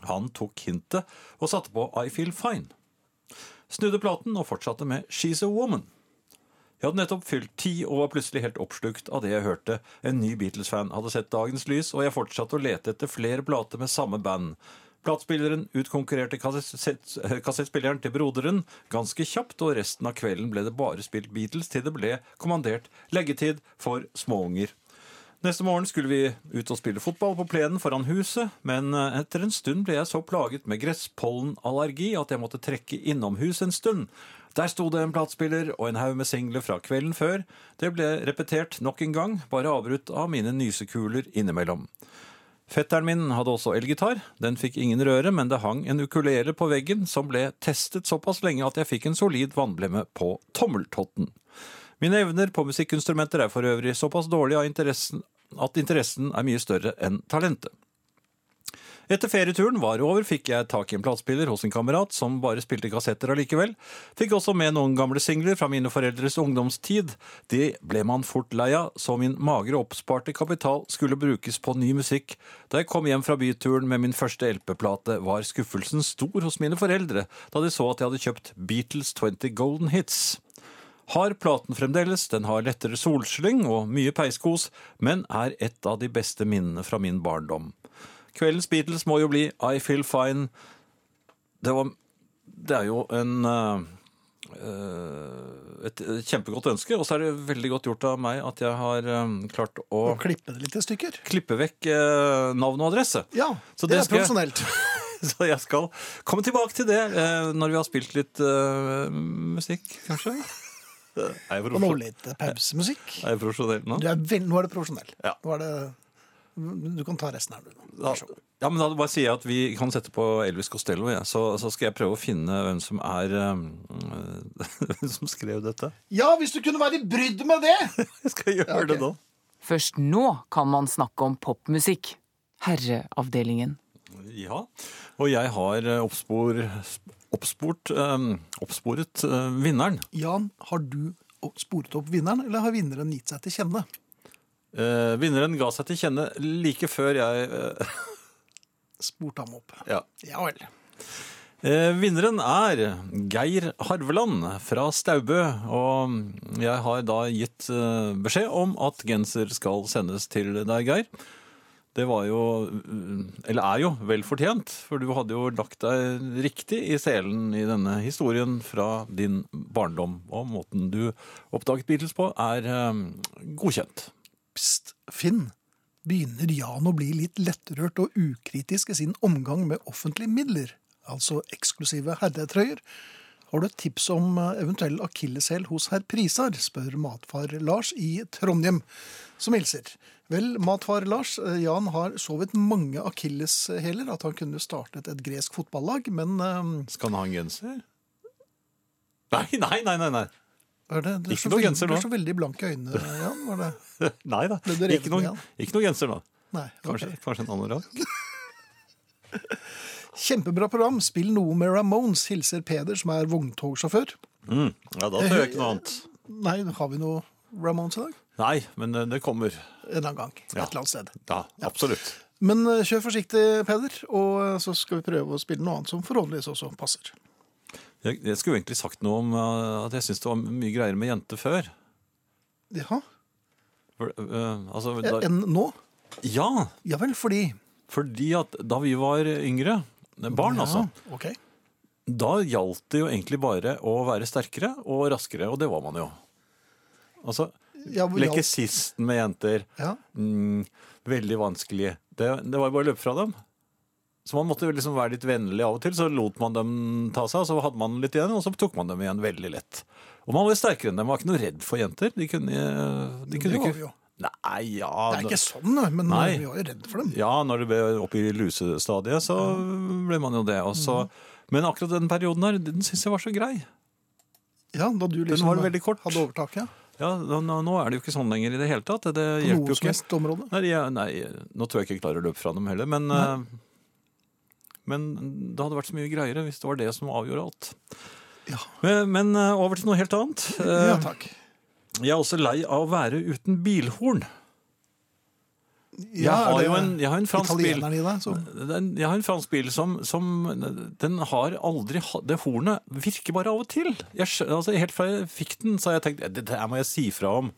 Han tok hintet og satte på I Feel Fine. Snudde platen og fortsatte med She's a Woman. Jeg hadde nettopp fylt ti og var plutselig helt oppslukt av det jeg hørte. En ny Beatles-fan hadde sett dagens lys, og jeg fortsatte å lete etter flere plater med samme band. Platespilleren utkonkurrerte kassettspilleren til broderen ganske kjapt, og resten av kvelden ble det bare spilt Beatles til det ble kommandert leggetid for småunger. Neste morgen skulle vi ut og spille fotball på plenen foran huset, men eh, etter en stund ble jeg så plaget med gresspollenallergi at jeg måtte trekke innomhus en stund. Der sto det en platespiller og en haug med singler fra kvelden før. Det ble repetert nok en gang, bare avbrutt av mine nysekuler innimellom. Fetteren min hadde også elgitar. Den fikk ingen røre, men det hang en ukulele på veggen som ble testet såpass lenge at jeg fikk en solid vannblemme på tommeltotten. Mine evner på musikkinstrumenter er for øvrig såpass dårlige at interessen er mye større enn talentet. Etter ferieturen var over, fikk jeg tak i en platespiller hos en kamerat som bare spilte kassetter allikevel. Fikk også med noen gamle singler fra mine foreldres ungdomstid. Det ble man fort lei av, så min magre oppsparte kapital skulle brukes på ny musikk. Da jeg kom hjem fra byturen med min første LP-plate, var skuffelsen stor hos mine foreldre, da de så at jeg hadde kjøpt Beatles 20 Golden Hits. Har platen fremdeles, den har lettere solslyng og mye peiskos, men er et av de beste minnene fra min barndom. Kveldens Beatles må jo bli I Feel Fine. Det, var, det er jo en uh, et kjempegodt ønske, og så er det veldig godt gjort av meg at jeg har eh, klart å Og klippe det litt i stykker. klippe vekk uh, navn og adresse. Ja, Så det, det er profesjonelt. Så jeg skal komme tilbake til det uh, når vi har spilt litt musikk, kanskje. Og nå litt pausemusikk. er jeg profesjonell nå? Du er nå er du profesjonell. Ja. Nå er det, du kan ta resten her, du. God. ja, men da bare sier jeg at vi kan sette på Elvis Costello, ja. så, så skal jeg prøve å finne hvem som er eh, Hvem som skrev dette. Ja, hvis du kunne være i brydd med det! Jeg skal gjøre Ja, okay. det nå. Først nå kan man snakke om popmusikk. Herreavdelingen. Ja, og jeg har eh, oppspor, oppsport, eh, oppsporet eh, vinneren. Jan, har du sporet opp vinneren, eller har vinneren gitt seg til kjenne? Eh, vinneren ga seg til kjenne like før jeg eh, Spurte ham opp. Ja. Ja vel. Eh, vinneren er Geir Harveland fra Staubø, og jeg har da gitt eh, beskjed om at genser skal sendes til deg, Geir. Det var jo, eller er jo, vel fortjent, for du hadde jo lagt deg riktig i selen i denne historien fra din barndom, og måten du oppdaget Beatles på er eh, godkjent. Pst, Finn. Begynner Jan å bli litt lettrørt og ukritisk i sin omgang med offentlige midler, altså eksklusive herretrøyer? Har du et tips om eh, eventuell akilleshæl hos herr Prisar, spør matfar Lars i Trondheim, som hilser. Vel, matfar Lars, eh, Jan har så vidt mange akilleshæler at han kunne startet et gresk fotballag, men eh, Skal han ha en genser? Nei, nei, nei, nei, nei. Er det, det er Ikke så noe veldig- nå. Du er så veldig blank i øynene, Jan. Var det? Nei da. Ble du revet Ikke noe, ikke noe genser nå. Nei, okay. Kanskje, kanskje en anorakk? Kjempebra program. Spill noe med Ramones, hilser Peder, som er vogntogsjåfør. Mm. Ja, da tør jeg ikke noe annet. Nei, har vi noe Ramones i dag? Nei, men eh, det kommer. En annen gang. Et Ja. eller annet sted. Ja, absolutt. Men eh, kjør forsiktig, Peder, og eh, så skal vi prøve å spille noe annet som forhåpentligvis også passer. Jeg, jeg skulle egentlig sagt noe om eh, at jeg syns det var mye greier med jenter før. Ja, For, uh, altså, eh, da, Enn nå? ja, Ja vel, fordi fordi at da vi var yngre, barn altså, okay. da gjaldt det jo egentlig bare å være sterkere og raskere, og det var man jo. Altså, Ja, leke sisten med jenter, Ja. mm, veldig vanskelig. Det, det var jo bare å løpe fra dem. Så man måtte liksom være litt vennlig av og til, så lot man dem ta seg, og så hadde man litt igjen, og så tok man dem igjen veldig lett. Og man var sterkere enn dem, man var ikke noe redd for jenter. De kunne, de kunne ikke... Nei, ja... Det er ikke sånn, men Nei. vi var jo redd for dem. Ja, når det ble opp i lusestadiet, så ble man jo det. Og så, Mhm. Men akkurat den perioden her, den syns jeg var så grei. Ja, da du liksom var veldig kort. hadde overtaket Ja, nå, nå er det jo ikke sånn lenger i det hele tatt. Det på hjelper jo ikke. Nei, nei, nå tror jeg ikke jeg klarer å løpe fra dem heller, men eh, Men det hadde vært så mye greiere hvis det var det som avgjorde alt. Ja. Men, men eh, over til noe helt annet. Eh, Ja, takk. Jeg er også lei av å være uten bilhorn. Jeg Ja, er har jo en, jeg har en fransk bil. I deg, så Den, jeg har en fransk bil som, som Den har aldri Det hornet virker bare av og til. Jeg, altså, helt fra jeg fikk den, så har jeg tenkt det her må jeg si fra om.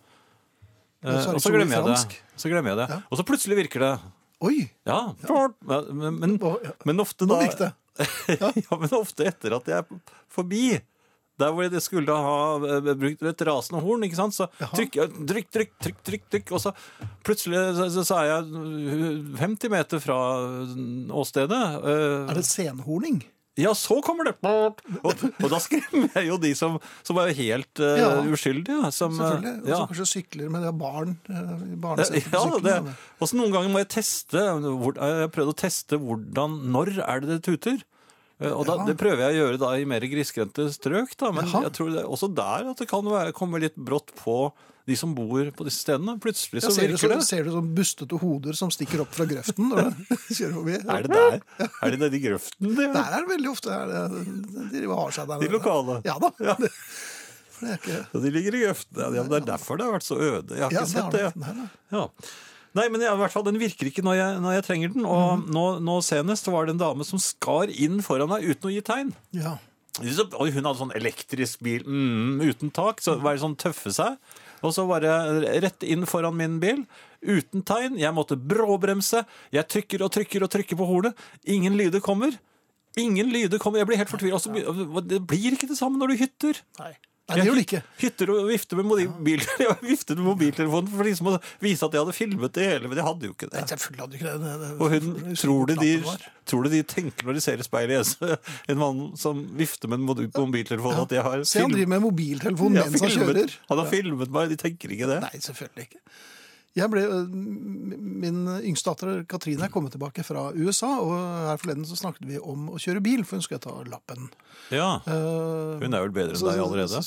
Eh, det og så glemmer jeg det. Så glemmer jeg det. Og så plutselig virker det. Oi! Ja, Men, men, men ofte da det. ja, men ofte etter at jeg er forbi. Der hvor jeg skulle ha eh, brukt et rasende horn, ikke sant? så trykker jeg trykk, trykk, trykk, trykk, trykk, og så plutselig så, så, er jeg uh, 50 meter fra åstedet. eh, Er det senhorning? Ja, så kommer det! Og, og da skremmer jeg jo de som, som er helt uh, Ja, uskyldige. Som, Selvfølgelig. Og som ja. kanskje sykler med det barn eh, i på Ja, sykkelen. også noen ganger må jeg teste hvor, Jeg har prøvd å teste hvordan Når er det det tuter? Eh, Og da, Ja. Det prøver jeg å gjøre da i mer grisgrendte strøk, da, men Jaha. jeg tror det, også der at det kan være, komme litt brått på de som bor på disse stedene. Plutselig Ja, så ser, du, virker så, det. ser du sånn bustete hoder som stikker opp fra grøften når du kjører forbi? Er det der? Er det nedi grøften? Det? Der er det veldig ofte det, de har seg der. De lokale? Ja da. Er ikke Ja, de ligger i grøften. Ja, det er derfor det har vært så øde. Jeg har Ja, ikke sett det. Nei, nei. Ja. Nei, men i hvert fall, den virker ikke når jeg, når jeg trenger den. Og nå, nå senest var det en dame som skar inn foran meg uten å gi tegn. Ja. Hun hadde sånn elektrisk bil mm, uten tak, så var det sånn tøffe seg. Og så var det rett inn foran min bil, uten tegn. Jeg måtte bråbremse. Jeg trykker og trykker og trykker på hornet. Ingen lyder kommer. Ingen lyder kommer. Jeg blir helt fortvilet. Og så blir- Det blir ikke det samme når du hytter. Nei. Nei, det gjør det ikke. Hytter og vifter med mobil, viftet med mobiltelefonen for liksom å vise at jeg hadde filmet det hele, men jeg hadde jo ikke det. Nei, selvfølgelig hadde ikke det. det, det Og hun, tror du, de, tror de tenker når de ser i speilet jeg- en mann som vifter med en mobiltelefon ja. at jeg har Se, han driver med mobiltelefon mens han kjører. Han har filmet meg, de tenker ikke det. Nei, selvfølgelig ikke. Jeg ble, min yngste datter Katrine er kommet tilbake fra USA, og her forleden så snakket vi om å kjøre bil, for hun skulle ta lappen. Ja, Eh, Hun er vel bedre enn så- deg allerede.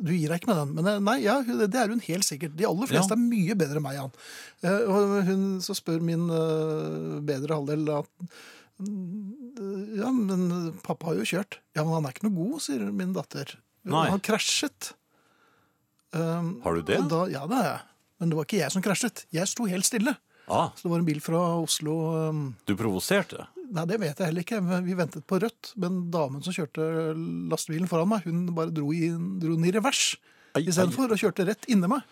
Du gir deg ikke med den, men eh, nei, ja, det er hun helt sikkert. De aller fleste Ja. er mye bedre enn meg, Jan. Eh, Og hun, så spør min bedre halvdel at mm, Ja, men pappa har jo kjørt. Ja, men han er ikke noe god, sier min datter. Nei. Han krasjet. Um, Har du det? Da, ja, det har jeg. Men det var ikke jeg som krasjet. Jeg sto helt stille. Ah, Så det var en bil fra Oslo um, du provoserte. Nei, det vet jeg heller ikke. Vi ventet på rødt. Men damen som kjørte lastebilen foran meg, hun bare dro, i, dro den i revers istedenfor, og kjørte rett inni meg.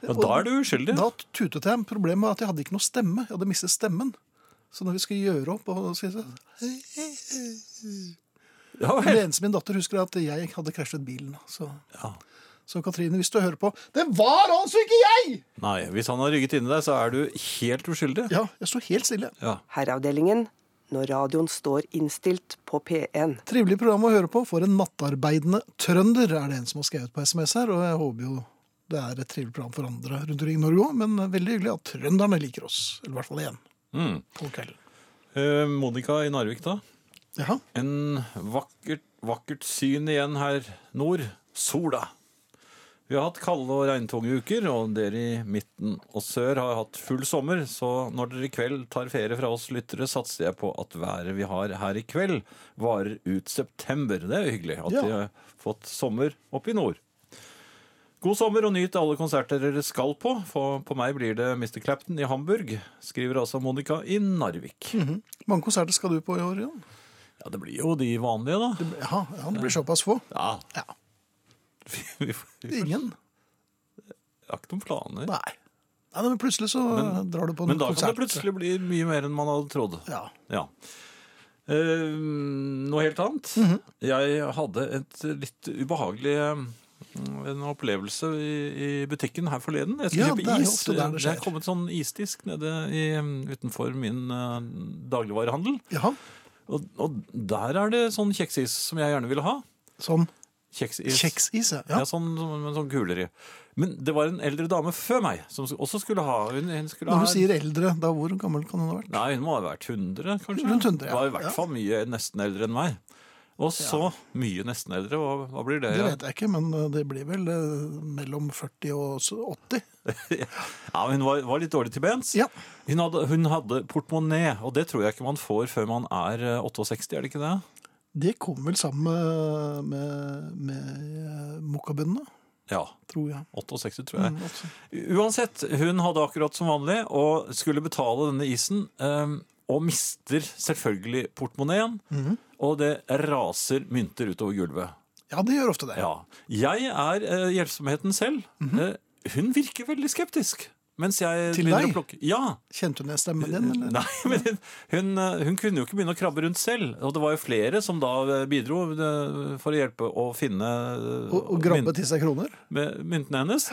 Ja, da er du uskyldig. Da tutet jeg. Problemet var at jeg hadde ikke noe stemme. Jeg hadde mistet stemmen. Så når vi skulle gjøre opp og si så, Ja, Det vel. eneste min datter husker, er at jeg hadde krasjet bilen. Så, Ja. Så Katrine, hvis du hører på Det var altså ikke jeg! Nei, hvis han har rygget inni deg, så er du helt uskyldig. Ja, jeg står helt stille. Ja. Herreavdelingen når radioen står innstilt på P1. Trivelig program å høre på for en nattarbeidende trønder, er det en som har skrevet på SMS her. Og jeg håper jo det er et trivelig program for andre rundt omkring i Norge òg, men veldig hyggelig at trønderne liker oss. Eller i hvert fall én Mm. på kvelden. Eh, Monica i Narvik, da. Jaha. En vakkert, vakkert syn igjen her nord. Sola. Vi har hatt kalde og regntunge uker, og dere i midten og sør har hatt full sommer, så når dere i kveld tar ferie fra oss lyttere, satser jeg på at været vi har her i kveld, varer ut september. Det er jo hyggelig at Ja. vi har fått sommer oppe i nord. God sommer og nyt alle konserter dere skal på. For på meg blir det Mr. Clapton i Hamburg, skriver altså Monica i Narvik. Mange konserter skal du på i år, Jan? Ja, det blir jo de vanlige, da. Jaha, ja, det blir såpass få. Ja. Ja. Vi, vi, Ingen? jeg har ikke noen planer. Nei. Nei, men plutselig så drar du på en konsert. Men da kan det plutselig bli mye mer enn man hadde trodd. Ja. Ja. Eh, noe helt annet. Mhm. Jeg hadde et litt ubehagelig eh, en opplevelse i, i butikken her forleden. Jeg skulle Ja, det er kjøpe is. det Det skjer. er kommet sånn isdisk nede i, utenfor min uh, dagligvarehandel. Ja. Og, og der er det sånn kjeksis som jeg gjerne ville ha. Sånn Kjeksis. kjeksis, ja. Ja, sånn, sånn, sånn kuler i. Men det var en eldre dame før meg som også skulle ha Hun, hun skulle Når ha du sier eldre, da hvor gammel kan hun ha vært? Nei, hun må ha vært 100, kanskje. Rundt 100, ja. Var i hvert Ja. fall mye nesten eldre enn meg. Og så mye nesten eldre. Hva, hva blir det? Det vet jeg ikke, men eh, det blir vel eh, mellom 40 og 80. Ja, hun var, var litt dårlig til bens. Ja. Hun hadde, hun hadde portemonee, og det tror jeg ikke man får før man er eh, 68, er det ikke det? Det kom vel sammen med, med, med eh, Ja. tror jeg. 68, tror jeg. Mm. Uansett, hun hadde akkurat som vanlig og skulle betale denne isen, Um, og mister selvfølgelig portemoneen, Mhm. og det raser mynter utover gulvet. Ja, det gjør ofte det. Ja. Jeg er uh, hjelpsomheten selv. Eh, hun virker veldig skeptisk. Mens jeg Til deg? Ja! Kjente hun igjen stemmen din? Eller? Nei, men hun, hun, kunne jo ikke begynne å krabbe rundt selv. Og det var jo flere som da eh, bidro eh, for å hjelpe å finne eh, Og, og grabbe til seg kroner? myntene hennes.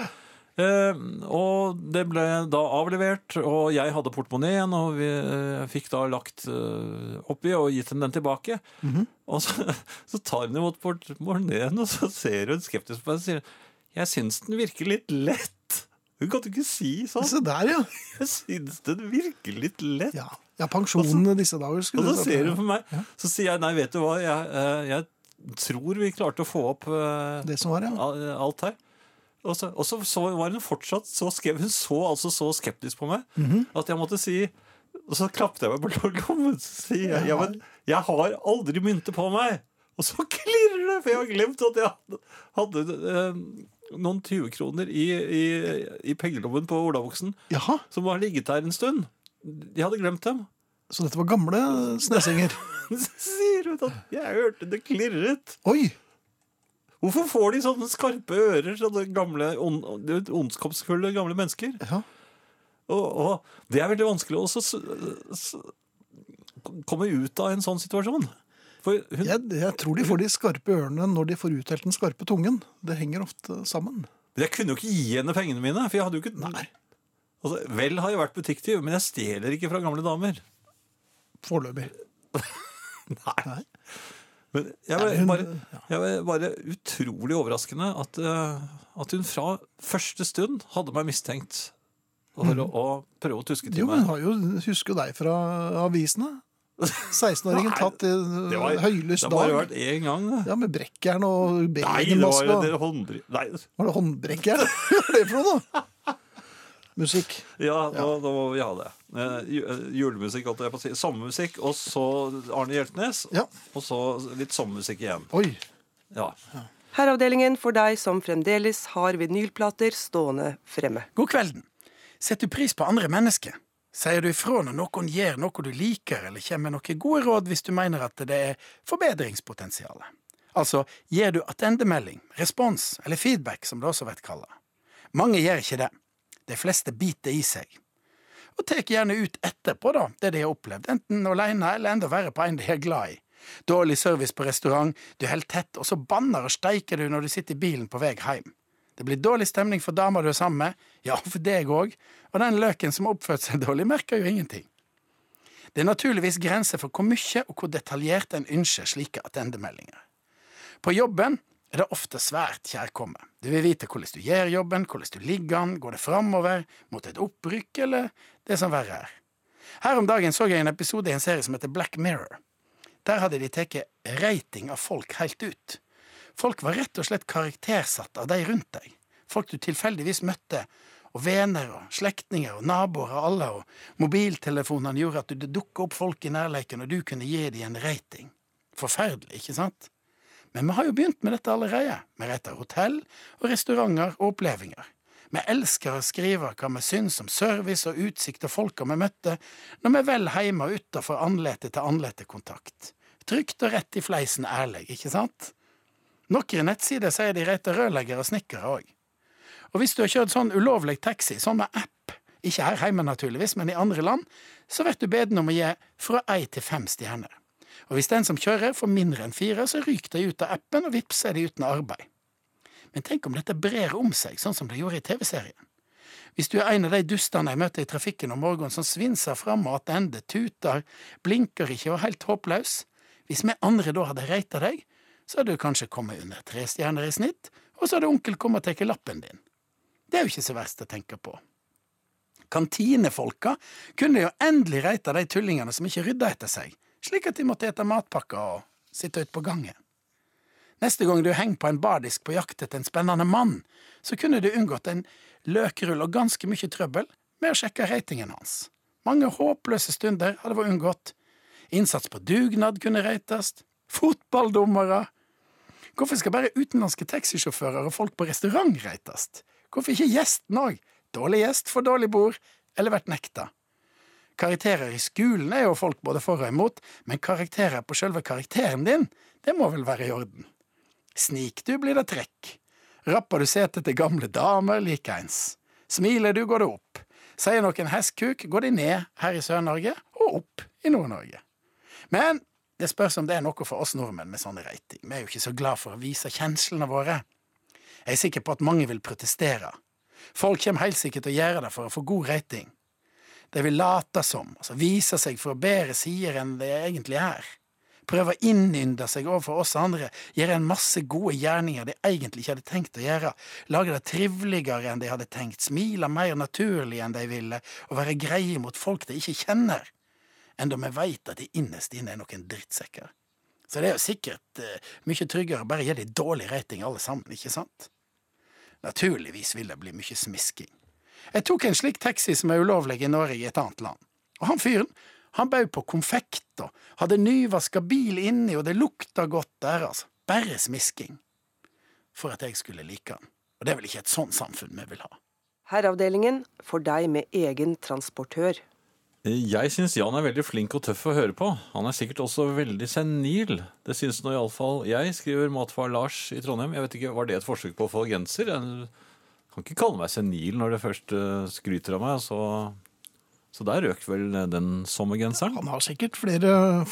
Eh, og det ble da avlevert, og jeg hadde portemoneen, og vi eh, fikk da lagt eh, oppi og gitt henne den tilbake. Mhm. Og så, så tar hun imot portemoneen, og så ser hun skeptisk på meg og sier jeg syns den virker litt lett. Hun kan du ikke si sånn. Se der, ja. Jeg syns den virker litt lett. Ja, ja pensjonen i disse dager. Og så ser hun på meg, så sier jeg nei, vet du hva, jeg, eh, jeg tror vi klarte å få opp eh, Det som var, ja. alt her. Og så, og så, så var hun fortsatt så skrev, Hun så altså så skeptisk på meg Mhm. at jeg måtte si Og så klappet jeg meg på lommen og sier jeg, ja, men jeg har aldri mynter på meg. Og så klirrer det, for jeg har glemt at jeg hadde, hadde eh, noen 20 kroner i, i, i pengelommen på olabuksen Jaha, som har ligget der en stund. De hadde glemt dem. så dette var gamle snesinger. Sier hun at jeg hørte det klirret. Oi! Hvorfor får de sånne skarpe ører, sånne gamle, on, ondskapsfulle gamle mennesker? Ja. Og, og det er veldig vanskelig å komme ut av en sånn situasjon. Hun, Jeg, jeg tror de får de skarpe ørene når de får utdelt den skarpe tungen. Det henger ofte sammen. Men jeg kunne jo ikke gi henne pengene mine, for jeg hadde jo ikke Nei. Altså, vel har jeg vært butikktyv, men jeg stjeler ikke fra gamle damer. Foreløpig. Nei. Men jeg Nei, var, hun- bare, jeg var bare utrolig overraskende at, eh, at hun fra første stund hadde meg mistenkt for å, å prøve å tuske til Jo, men hun har jo, husker deg fra avisene. 16-åringen tatt i høylys dag. det har bare vært én gang. Da. Ja, med brekkjern og Nei, det var begenmaske. jo det håndbry... Nei, Var det håndbrekkjern? Hva er det for noe, da? Musikk. ja, da, da må vi ha det. Eh, eh, julemusikk, holdt jeg på å si. Sommermusikk, og så Arne Hjeltnes. Ja. Og så litt sommermusikk igjen. Oi. Ja. Herreavdelingen for deg som fremdeles har vinylplater stående fremme. God kvelden. Setter du pris på andre mennesker? Sier du ifra når noen gjør noe du liker, eller kommer med noen gode råd hvis du mener at det er forbedringspotensial? Altså, gir du attendemelding, respons eller feedback, som det også blir kalla? Mange gjør ikke det. De fleste biter i seg. Og tar gjerne ut etterpå da, det de har opplevd, enten alene eller enda verre på en de er glad i. Dårlig service på restaurant, du holder tett, og så banner og steiker du når du sitter i bilen på vei hjem. Det blir dårlig stemning for dama du er sammen med, ja, for deg òg, og den løken som har oppført seg dårlig, merker jo ingenting. Det er naturligvis grenser for hvor mye og hvor detaljert en ønsker slike attendemeldinger. På jobben er det ofte svært kjærkomme. Du vil vite hvordan du gjør jobben, hvordan du ligger an, går det framover, mot et opprykk, eller det som verre er. Her om dagen så jeg en episode i en serie som heter Black Mirror. Der hadde de tatt rating av folk helt ut. Folk var rett og slett karaktersatt av de rundt deg. Folk du tilfeldigvis møtte, og venner og slektninger og naboer og alle, og mobiltelefonene gjorde at det dukka opp folk i nærleiken, og du kunne gi dem en rating. Forferdelig, ikke sant? Men vi har jo begynt med dette allerede. Vi retter hotell og restauranter og opplevelser. Vi elsker å skrive hva vi syns om service og utsikt og folka vi møtte, når vi er vel hjemme og utafor andlete til andlete kontakt. Trygt og rett i fleisen ærlig, ikke sant? Noen nettsider sier de retter rørleggere og snekkere òg. Og hvis du har kjørt sånn ulovlig taxi, sånn med app, ikke her hjemme naturligvis, men i andre land, så blir du bedt om å gi fra ei til fem stjerner. Og hvis den som kjører får mindre enn fire, så ryker de ut av appen, og vips er de uten arbeid. Men tenk om dette brer om seg, sånn som det gjorde i TV-serien. Hvis du er en av de dustene jeg møter i trafikken om morgenen som svinser fram og tilbake, tuter, blinker ikke og er helt håpløs, hvis vi andre da hadde reita deg, så hadde du kanskje kommet under tre stjerner i snitt, og så hadde onkel kommet og tatt lappen din. Det er jo ikke så verst å tenke på. Kantinefolka kunne jo endelig reite de tullingene som ikke rydda etter seg, slik at de måtte ete matpakker og sitte ute på gangen. Neste gang du henger på en bardisk på jakt etter en spennende mann, så kunne du unngått en løkrull og ganske mye trøbbel med å sjekke ratingen hans. Mange håpløse stunder hadde vært unngått. Innsats på dugnad kunne reitast. Fotballdommere. Hvorfor skal bare utenlandske taxisjåfører og folk på restaurant reitast? Hvorfor ikke gjesten òg? Dårlig gjest får dårlig bord, eller vært nekta. Karakterer i skolen er jo folk både for og imot, men karakterer på sjølve karakteren din, det må vel være i orden. Snik du, blir det trekk. Rapper du setet til gamle damer, likeens. Smiler du, går det opp. Sier noen hestkuk, går de ned her i Sør-Norge, og opp i Nord-Norge. Men det spørs om det er noe for oss nordmenn med sånn rating. Vi er jo ikke så glad for å vise kjenslene våre. Jeg er sikker på at mange vil protestere. Folk kommer helt sikkert til å gjøre det for å få god rating. De vil late som, altså vise seg fra bedre sider enn de egentlig er. Prøve å innynde seg overfor oss andre, gjøre en masse gode gjerninger de egentlig ikke hadde tenkt å gjøre, lage det triveligere enn de hadde tenkt, smile mer naturlig enn de ville, og være greie mot folk de ikke kjenner, enda vi veit at de innerst inne er noen drittsekker. Så det er jo sikkert uh, mye tryggere å bare gi de dårlig rating alle sammen, ikke sant? Naturligvis vil det bli mye smisking. Jeg tok en slik taxi som er ulovlig i Norge i et annet land, og han fyren, han bød på konfekt og hadde nyvaska bil inni, og det lukta godt der, altså. Bare smisking. For at jeg skulle like han. Og det er vel ikke et sånt samfunn vi vil ha. Herreavdelingen for deg med egen transportør. Jeg syns Jan er veldig flink og tøff å høre på. Han er sikkert også veldig senil. Det syns nå iallfall jeg, skriver matfar Lars i Trondheim. Jeg vet ikke, Var det et forsøk på å få genser? Jeg kan ikke kalle meg senil når det først eh, skryter av meg. Så, så der røk vel den sommergenseren. Han har sikkert flere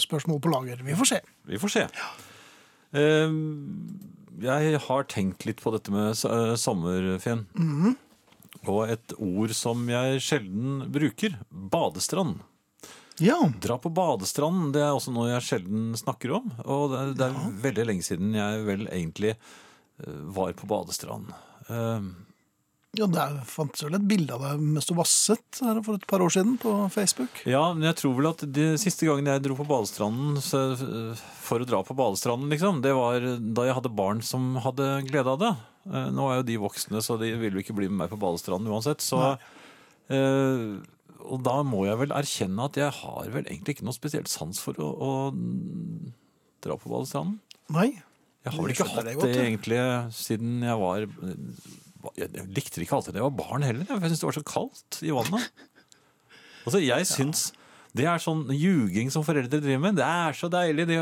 spørsmål på lager. Vi får se. Vi får se. Ja. Jeg har tenkt litt på dette med sommerfjen. Mm sommerfjen. Og et ord som jeg sjelden bruker. Badestrand. Ja, Dra på badestranden, det er også noe jeg sjelden snakker om. Og det er, det er veldig lenge siden jeg vel egentlig eh, var på badestrand. Uh, ja det fantes vel et bilde av deg mens du vasset her for et par år siden på Facebook. Ja, men jeg tror vel at de siste gangen jeg dro på badestranden så, for å dra på badestranden, liksom, det var da jeg hadde barn som hadde glede av det. Eh, Nå er jo de voksne, så de vil jo ikke bli med meg på badestranden uansett. Så, eh, og da må jeg vel erkjenne at jeg har vel egentlig ikke noe spesielt sans for å, å dra på badestranden. Nei. Jeg har vel ikke hatt det godt, det egentlig siden jeg var Jeg likte det ikke alltid da jeg var barn heller. for Jeg syntes det var så kaldt i vannet. Altså, jeg syns Det er sånn ljuging som foreldre driver med. Det er så deilig. De,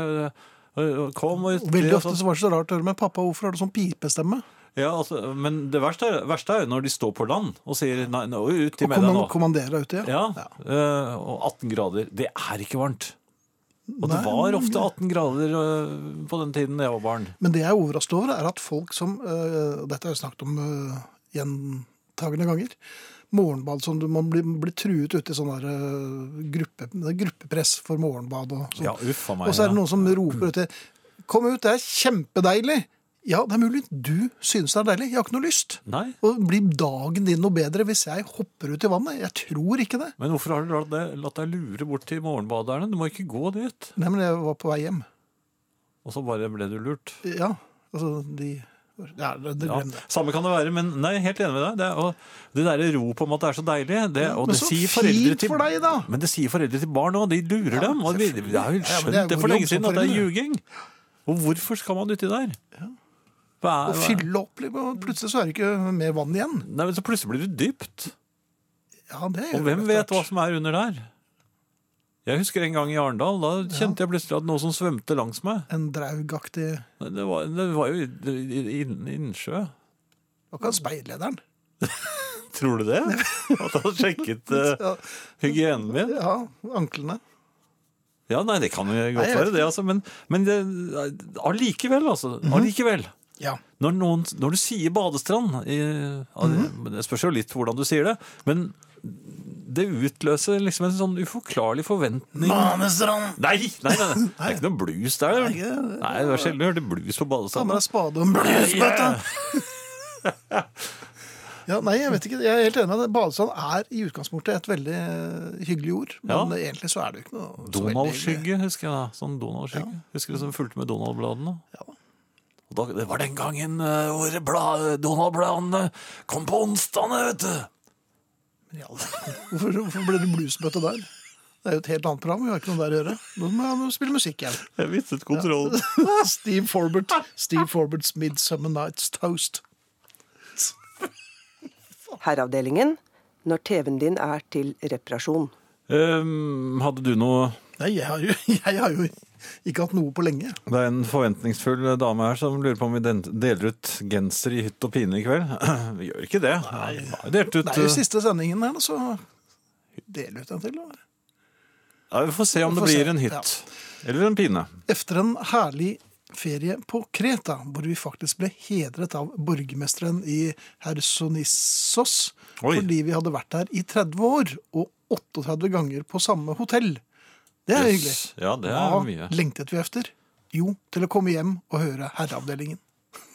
kom og Og Veldig ofte så var det så rart å høre med pappa, hvorfor har du sånn pipestemme? Ja, altså, Men det verste er, verste er jo når de står på land og sier nei, nå, ut i media nå. komman- kommandere ute, ja. Ja, Uh, og 18 grader. Det er ikke varmt. Og det var ofte 18 grader øh, på den tiden jeg var barn. Men det jeg er overrasket over, er at folk som øh, og Dette har jeg snakket om gjentagende ganger. Morgenbad som du, man blir, blir truet ute i sånn gruppe, gruppepress for morgenbad og sånn. Ja, uffa meg. og så er det noen som roper uti Kom ut, det er kjempedeilig! Ja, det er mulig du synes det er deilig. Jeg har ikke noe lyst. Nei, Og Blir dagen din noe bedre hvis jeg hopper ut i vannet? Jeg tror ikke det. Men hvorfor har du latt deg, latt deg lure bort til morgenbaderne? Du må ikke gå dit. Nei, men jeg var på vei hjem. Og så bare ble du lurt. Ja, altså de Ja, det, det Ja, glem det. samme kan det være, men nei, helt enig med deg. Det, og det derre rop om at det er så deilig, det, og men det så sier foreldre fint til for deg, da! Men det sier foreldre til barn òg, de lurer Ja, dem. Og vi, vi har jo Ja, men skjønt det er det, vår for lenge jobb som siden at det er foreldre. ljuging. Og hvorfor skal man uti der? Hva er, Og fylle opp og plutselig så er det ikke mer vann igjen. Nei, men Så plutselig blir det dypt. Ja, det Og hvem det vet hva som er under der? Jeg husker en gang i Arendal. Da kjente jeg plutselig at noe som svømte langs meg. En draugaktig Det var, det var jo i- i- i- Var ikke han speillederen. Tror du det? At han sjekket eh, Ja, hygienen min? ja, anklene. Ja, nei, det kan jo godt Nei, jeg være det, altså. Men, men det, allikevel, altså. Allikevel. Ja. Når, noen, når du sier badestrand i, mm. det- spørs jo litt hvordan du sier det, men det utløser liksom en sånn uforklarlig forventning Banestrand! Nei, nei, nei, nei. det er ikke noe blues der. Nei, Nei, det var sjelden du hørte blues på Ta med badestrand. deg spade og en bluesbøtte. Ja, nei, jeg vet ikke. Jeg er helt enig med deg. Badestrand er i utgangspunktet et veldig eh, hyggelig ord. Men Ja. egentlig så er det jo ikke noe Donald-skygge, husker jeg da. Sånn Donald-skygge. Husker du som fulgte med Donald-bladene? Ja. Og da, det var den gangen eh, hvor bla, Donald-bladene kom på onsdagene, vet du. Men ja, Hvorfor, hvorfor ble det bluesbøtte der? Det er jo et helt annet program. Vi har ikke noe der å gjøre. Nå må jeg spille musikk igjen. Jeg mistet kontrollen. Steve Forbert. Steve Forberts Midsummer Nights Toast. Herreavdelingen når TV-en din er til reparasjon. Um, hadde du noe Nei, jeg har, jo, jeg har jo ikke hatt noe på lenge. Det er en forventningsfull dame her som lurer på om vi deler ut genser i hytt og pine i kveld. Vi gjør ikke det. Nei, delt ut Det er jo eh, siste sendingen her, så del ut en til. ja, Vi får se om får det blir se, en hytt. Eller en pine. Efter en herlig ferie på Kreta, hvor vi faktisk ble hedret av borgermesteren i Hersonissos, Oi. fordi vi hadde vært der i 30 år, og 38 ganger på samme hotell. Det er hyggelig. Yes. Ja, det er Hva mye. lengtet vi efter? Jo, til å komme hjem og høre Herreavdelingen.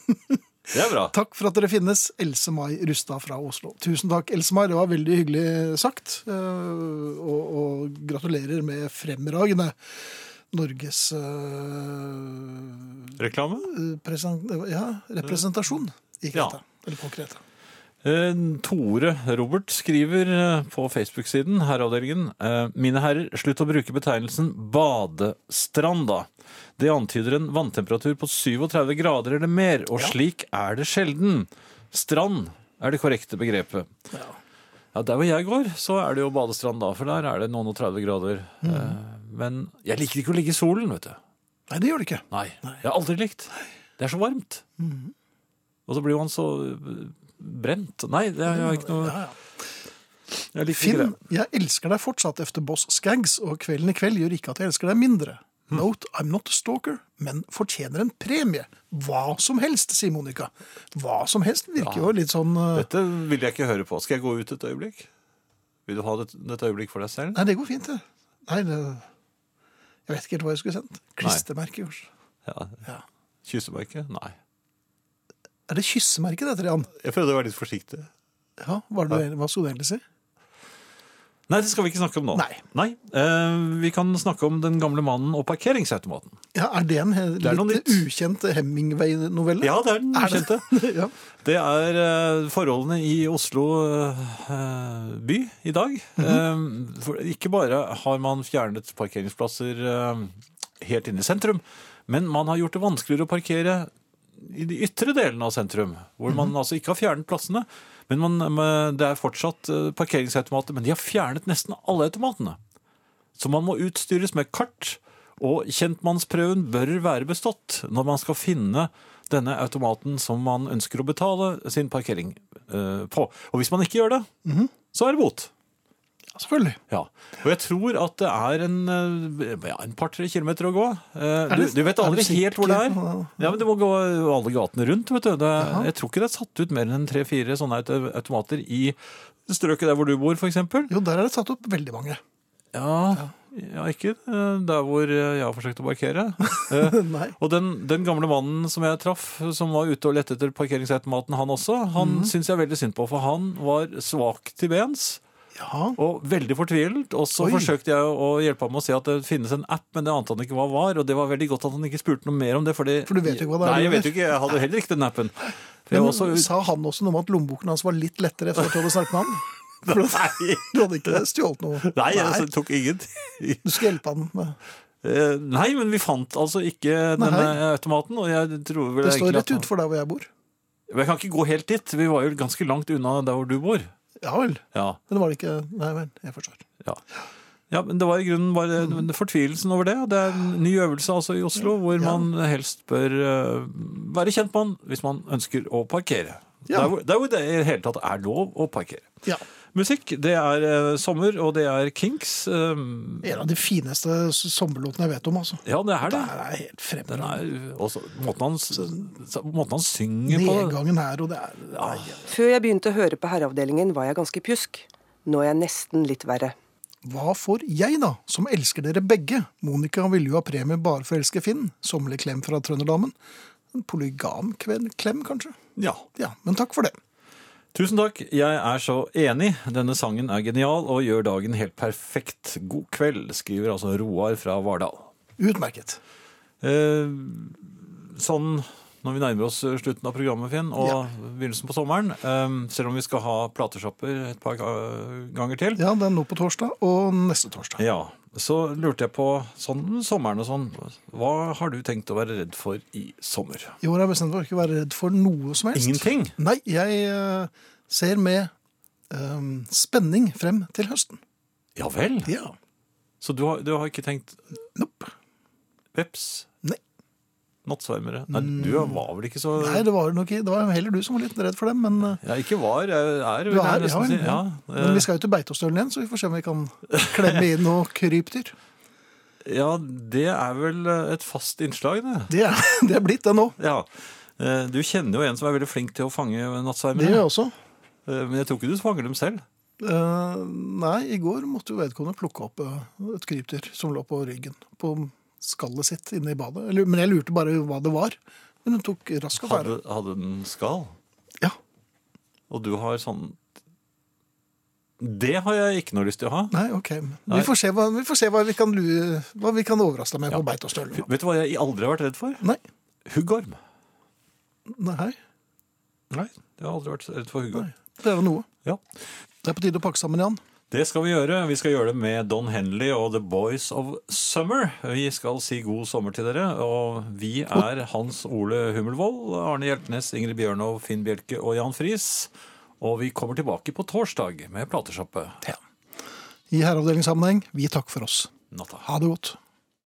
Det er bra. Takk for at dere finnes, Else Mai Rustad fra Oslo. Tusen takk, Else Mai. Det var veldig hyggelig sagt. eh, Og, og gratulerer med fremragende Norges uh, Reklame? presen- ja, representasjon i Kreta. Ja. Eller på Kreta. Eh, Tore Robert skriver eh, på Facebook-siden Herreavdelingen eh, Mine herrer, slutt å bruke betegnelsen badestranda. Det antyder en vanntemperatur på 37 grader eller mer, og slik er det sjelden. Strand er det korrekte begrepet. Ja. Der hvor jeg går, så er det jo badestrand da, for der er det noen og 30 grader. Mm. Men jeg liker ikke å ligge i solen, vet du. Nei, det gjør det ikke. Nei, jeg har aldri likt. Det er så varmt. Mm. Og så blir man så brent. Nei, det er jo ikke noe Ja, ja. Jeg liker ikke Finn, det. jeg elsker deg fortsatt efter Boss Skaggs, og kvelden i kveld gjør ikke at jeg elsker deg mindre. Hm. Note, I'm not a stalker, men fortjener en premie. Hva som helst, sier Monica. Hva som helst virker jo litt sånn uh, Dette vil jeg ikke høre på. Skal jeg gå ut et øyeblikk? Vil du ha det, dette øyeblikk for deg selv? Nei, det går fint, det. Nei, det Jeg vet ikke helt hva jeg skulle sendt. Klistremerke, kanskje. Ja. Ja. Kyssemerke? Nei. Er det kyssemerke, dette, Jan? Jeg prøvde å være litt forsiktig. Ja, hva, det, hva skulle du egentlig si? Nei, det skal vi ikke snakke om nå. Nei. Eh, vi kan snakke om Den gamle mannen og parkeringsautomaten. Ja, Er det en he- er litt ukjent Hemingway-novelle? Ja, det er den Er det? ukjente. ja. Det er eh, forholdene i Oslo eh, by i dag. eh, for ikke bare har man fjernet parkeringsplasser eh, helt inne i sentrum, men man har gjort det vanskeligere å parkere i de ytre delene av sentrum, hvor man altså ikke har fjernet plassene. Men man, det er fortsatt eh, parkeringsautomater, men de har fjernet nesten alle automatene. Så man må utstyres med kart, og kjentmannsprøven bør være bestått når man skal finne denne automaten som man ønsker å betale sin parkering eh, på. Og hvis man ikke gjør det, så er det bot. Selvfølgelig. Ja. Og jeg tror at det er en, eh, ja, en par-tre kilometer å gå. Eh, Du, du vet aldri helt hvor det er. Ja, men Du må gå alle gatene rundt. vet du. Det, jeg tror ikke det er satt ut mer enn tre-fire sånne automater i strøket der hvor du bor, f.eks. Jo, der er det satt opp veldig mange. Ja, ja, ikke eh, der hvor jeg har forsøkt å parkere. Og den, den gamle mannen som jeg traff, som var ute og lette etter parkeringsautomaten, han også, han syns jeg er veldig synd på, for han var svak til bens. Ja, Og veldig fortvilet. Og så Oi. forsøkte jeg å hjelpe ham med å se at det finnes en app, men det ante han ikke hva var. Og det var veldig godt at han ikke spurte noe mer om det. Fordi, For du vet jo ikke hva det er Nei, jeg vet jo ikke. Jeg hadde heller ikke den appen. Men også, sa han også noe om at lommeboken hans var litt lettere etter at du hadde snakket med han? For nei, du hadde ikke stjålet noe? nei, jeg altså, tok ingenting. Du skulle hjelpe han med Eh, Nei, men vi fant altså ikke denne automaten. Og jeg tror vel Det står rett utenfor der hvor jeg bor. Men Jeg kan ikke gå helt dit. Vi var jo ganske langt unna der hvor du bor. Ja vel. Ja, Men det var det ikke Nei vel, jeg forstår. ja. ja men det var i grunnen bare fortvilelsen over det. og Det er en ny øvelse altså i Oslo, hvor Ja. man helst bør eh, være kjent mann hvis man ønsker å parkere. Hvor, der hvor det i det hele tatt er lov å parkere. Ja. Musikk, det er eh, sommer, og det er Kinks. eh, En av de fineste sommerlåtene jeg vet om, altså. ja, det er Det det. er helt Den er også måten han, s- måten han synger på. Nedgangen her, og det er nei, Før jeg begynte å høre på Herreavdelingen, var jeg ganske pjusk. Nå er jeg nesten litt verre. Hva får jeg, da, som elsker dere begge? Monica ville jo ha premie bare for å elske Finn. Sommerlig klem fra Trønderdamen. En polygam kven- klem, kanskje? Ja. Ja, men takk for det. Tusen takk, jeg er så enig. Denne sangen er genial og gjør dagen helt perfekt. God kveld, skriver altså Roar fra Vardal. Utmerket. Eh, sånn når vi nærmer oss slutten av programmet, Finn, og Ja. begynnelsen på sommeren, eh, selv om vi skal ha plateshopper et par ganger til, Ja, det er nå på torsdag og neste torsdag. ja, så lurte jeg på sånn sommeren og sånn, hva har du tenkt å være redd for i sommer? I år har jeg bestemt meg for ikke å være redd for noe som helst. Ingenting? Nei, jeg eh, ser med um, spenning frem til høsten. Ja vel? Ja. Så du har, du har ikke tenkt Nope. veps? Nattsvermere? Nei, du var vel ikke så Nei, det var nok det var heller du som var litt redd for dem, men, Jeg Ja, ikke var, jeg er, vil jeg nesten ja, si. ja. Ja, men vi eh, skal jo til Beitostølen igjen, så vi får se om vi kan klemme inn noe krypdyr. ja, det er vel et fast innslag, det. Det er, det er blitt det nå. Ja. Eh, Du kjenner jo en som er veldig flink til å fange Det gjør jeg også. Eh, Men jeg tror ikke du fanger dem selv. Uh, nei, i går måtte jo vedkommende plukke opp eh, et krypdyr som lå på ryggen. På skallet sitt inne i badet. Eller, men jeg lurte bare hva det var. Men hun tok rask affære. Hadde, hadde den skall? Ja. Og du har sånn Det har jeg ikke noe lyst til å ha. Nei, ok. Nei. Vi får se hva vi, får se hva vi, kan, lue- hva vi kan overraske deg med Ja. på Beitostølen. Vet du hva jeg aldri har vært redd for? Nei. Huggorm. Nei, Nei, jeg har aldri vært redd for huggorm. det er jo noe. Ja. Det er på tide å pakke sammen, Jan. Det skal vi gjøre. Vi skal gjøre det med Don Henley og The Boys of Summer. Vi skal si god sommer til dere. Og vi er Hans Ole Hummelvold, Arne Hjeltnes, Ingrid Bjørnov, Finn Bjelke og Jan Friis. Og vi kommer tilbake på torsdag med platesjappe. I herreavdelingssammenheng, vi takker for oss. Natta. Ha det godt.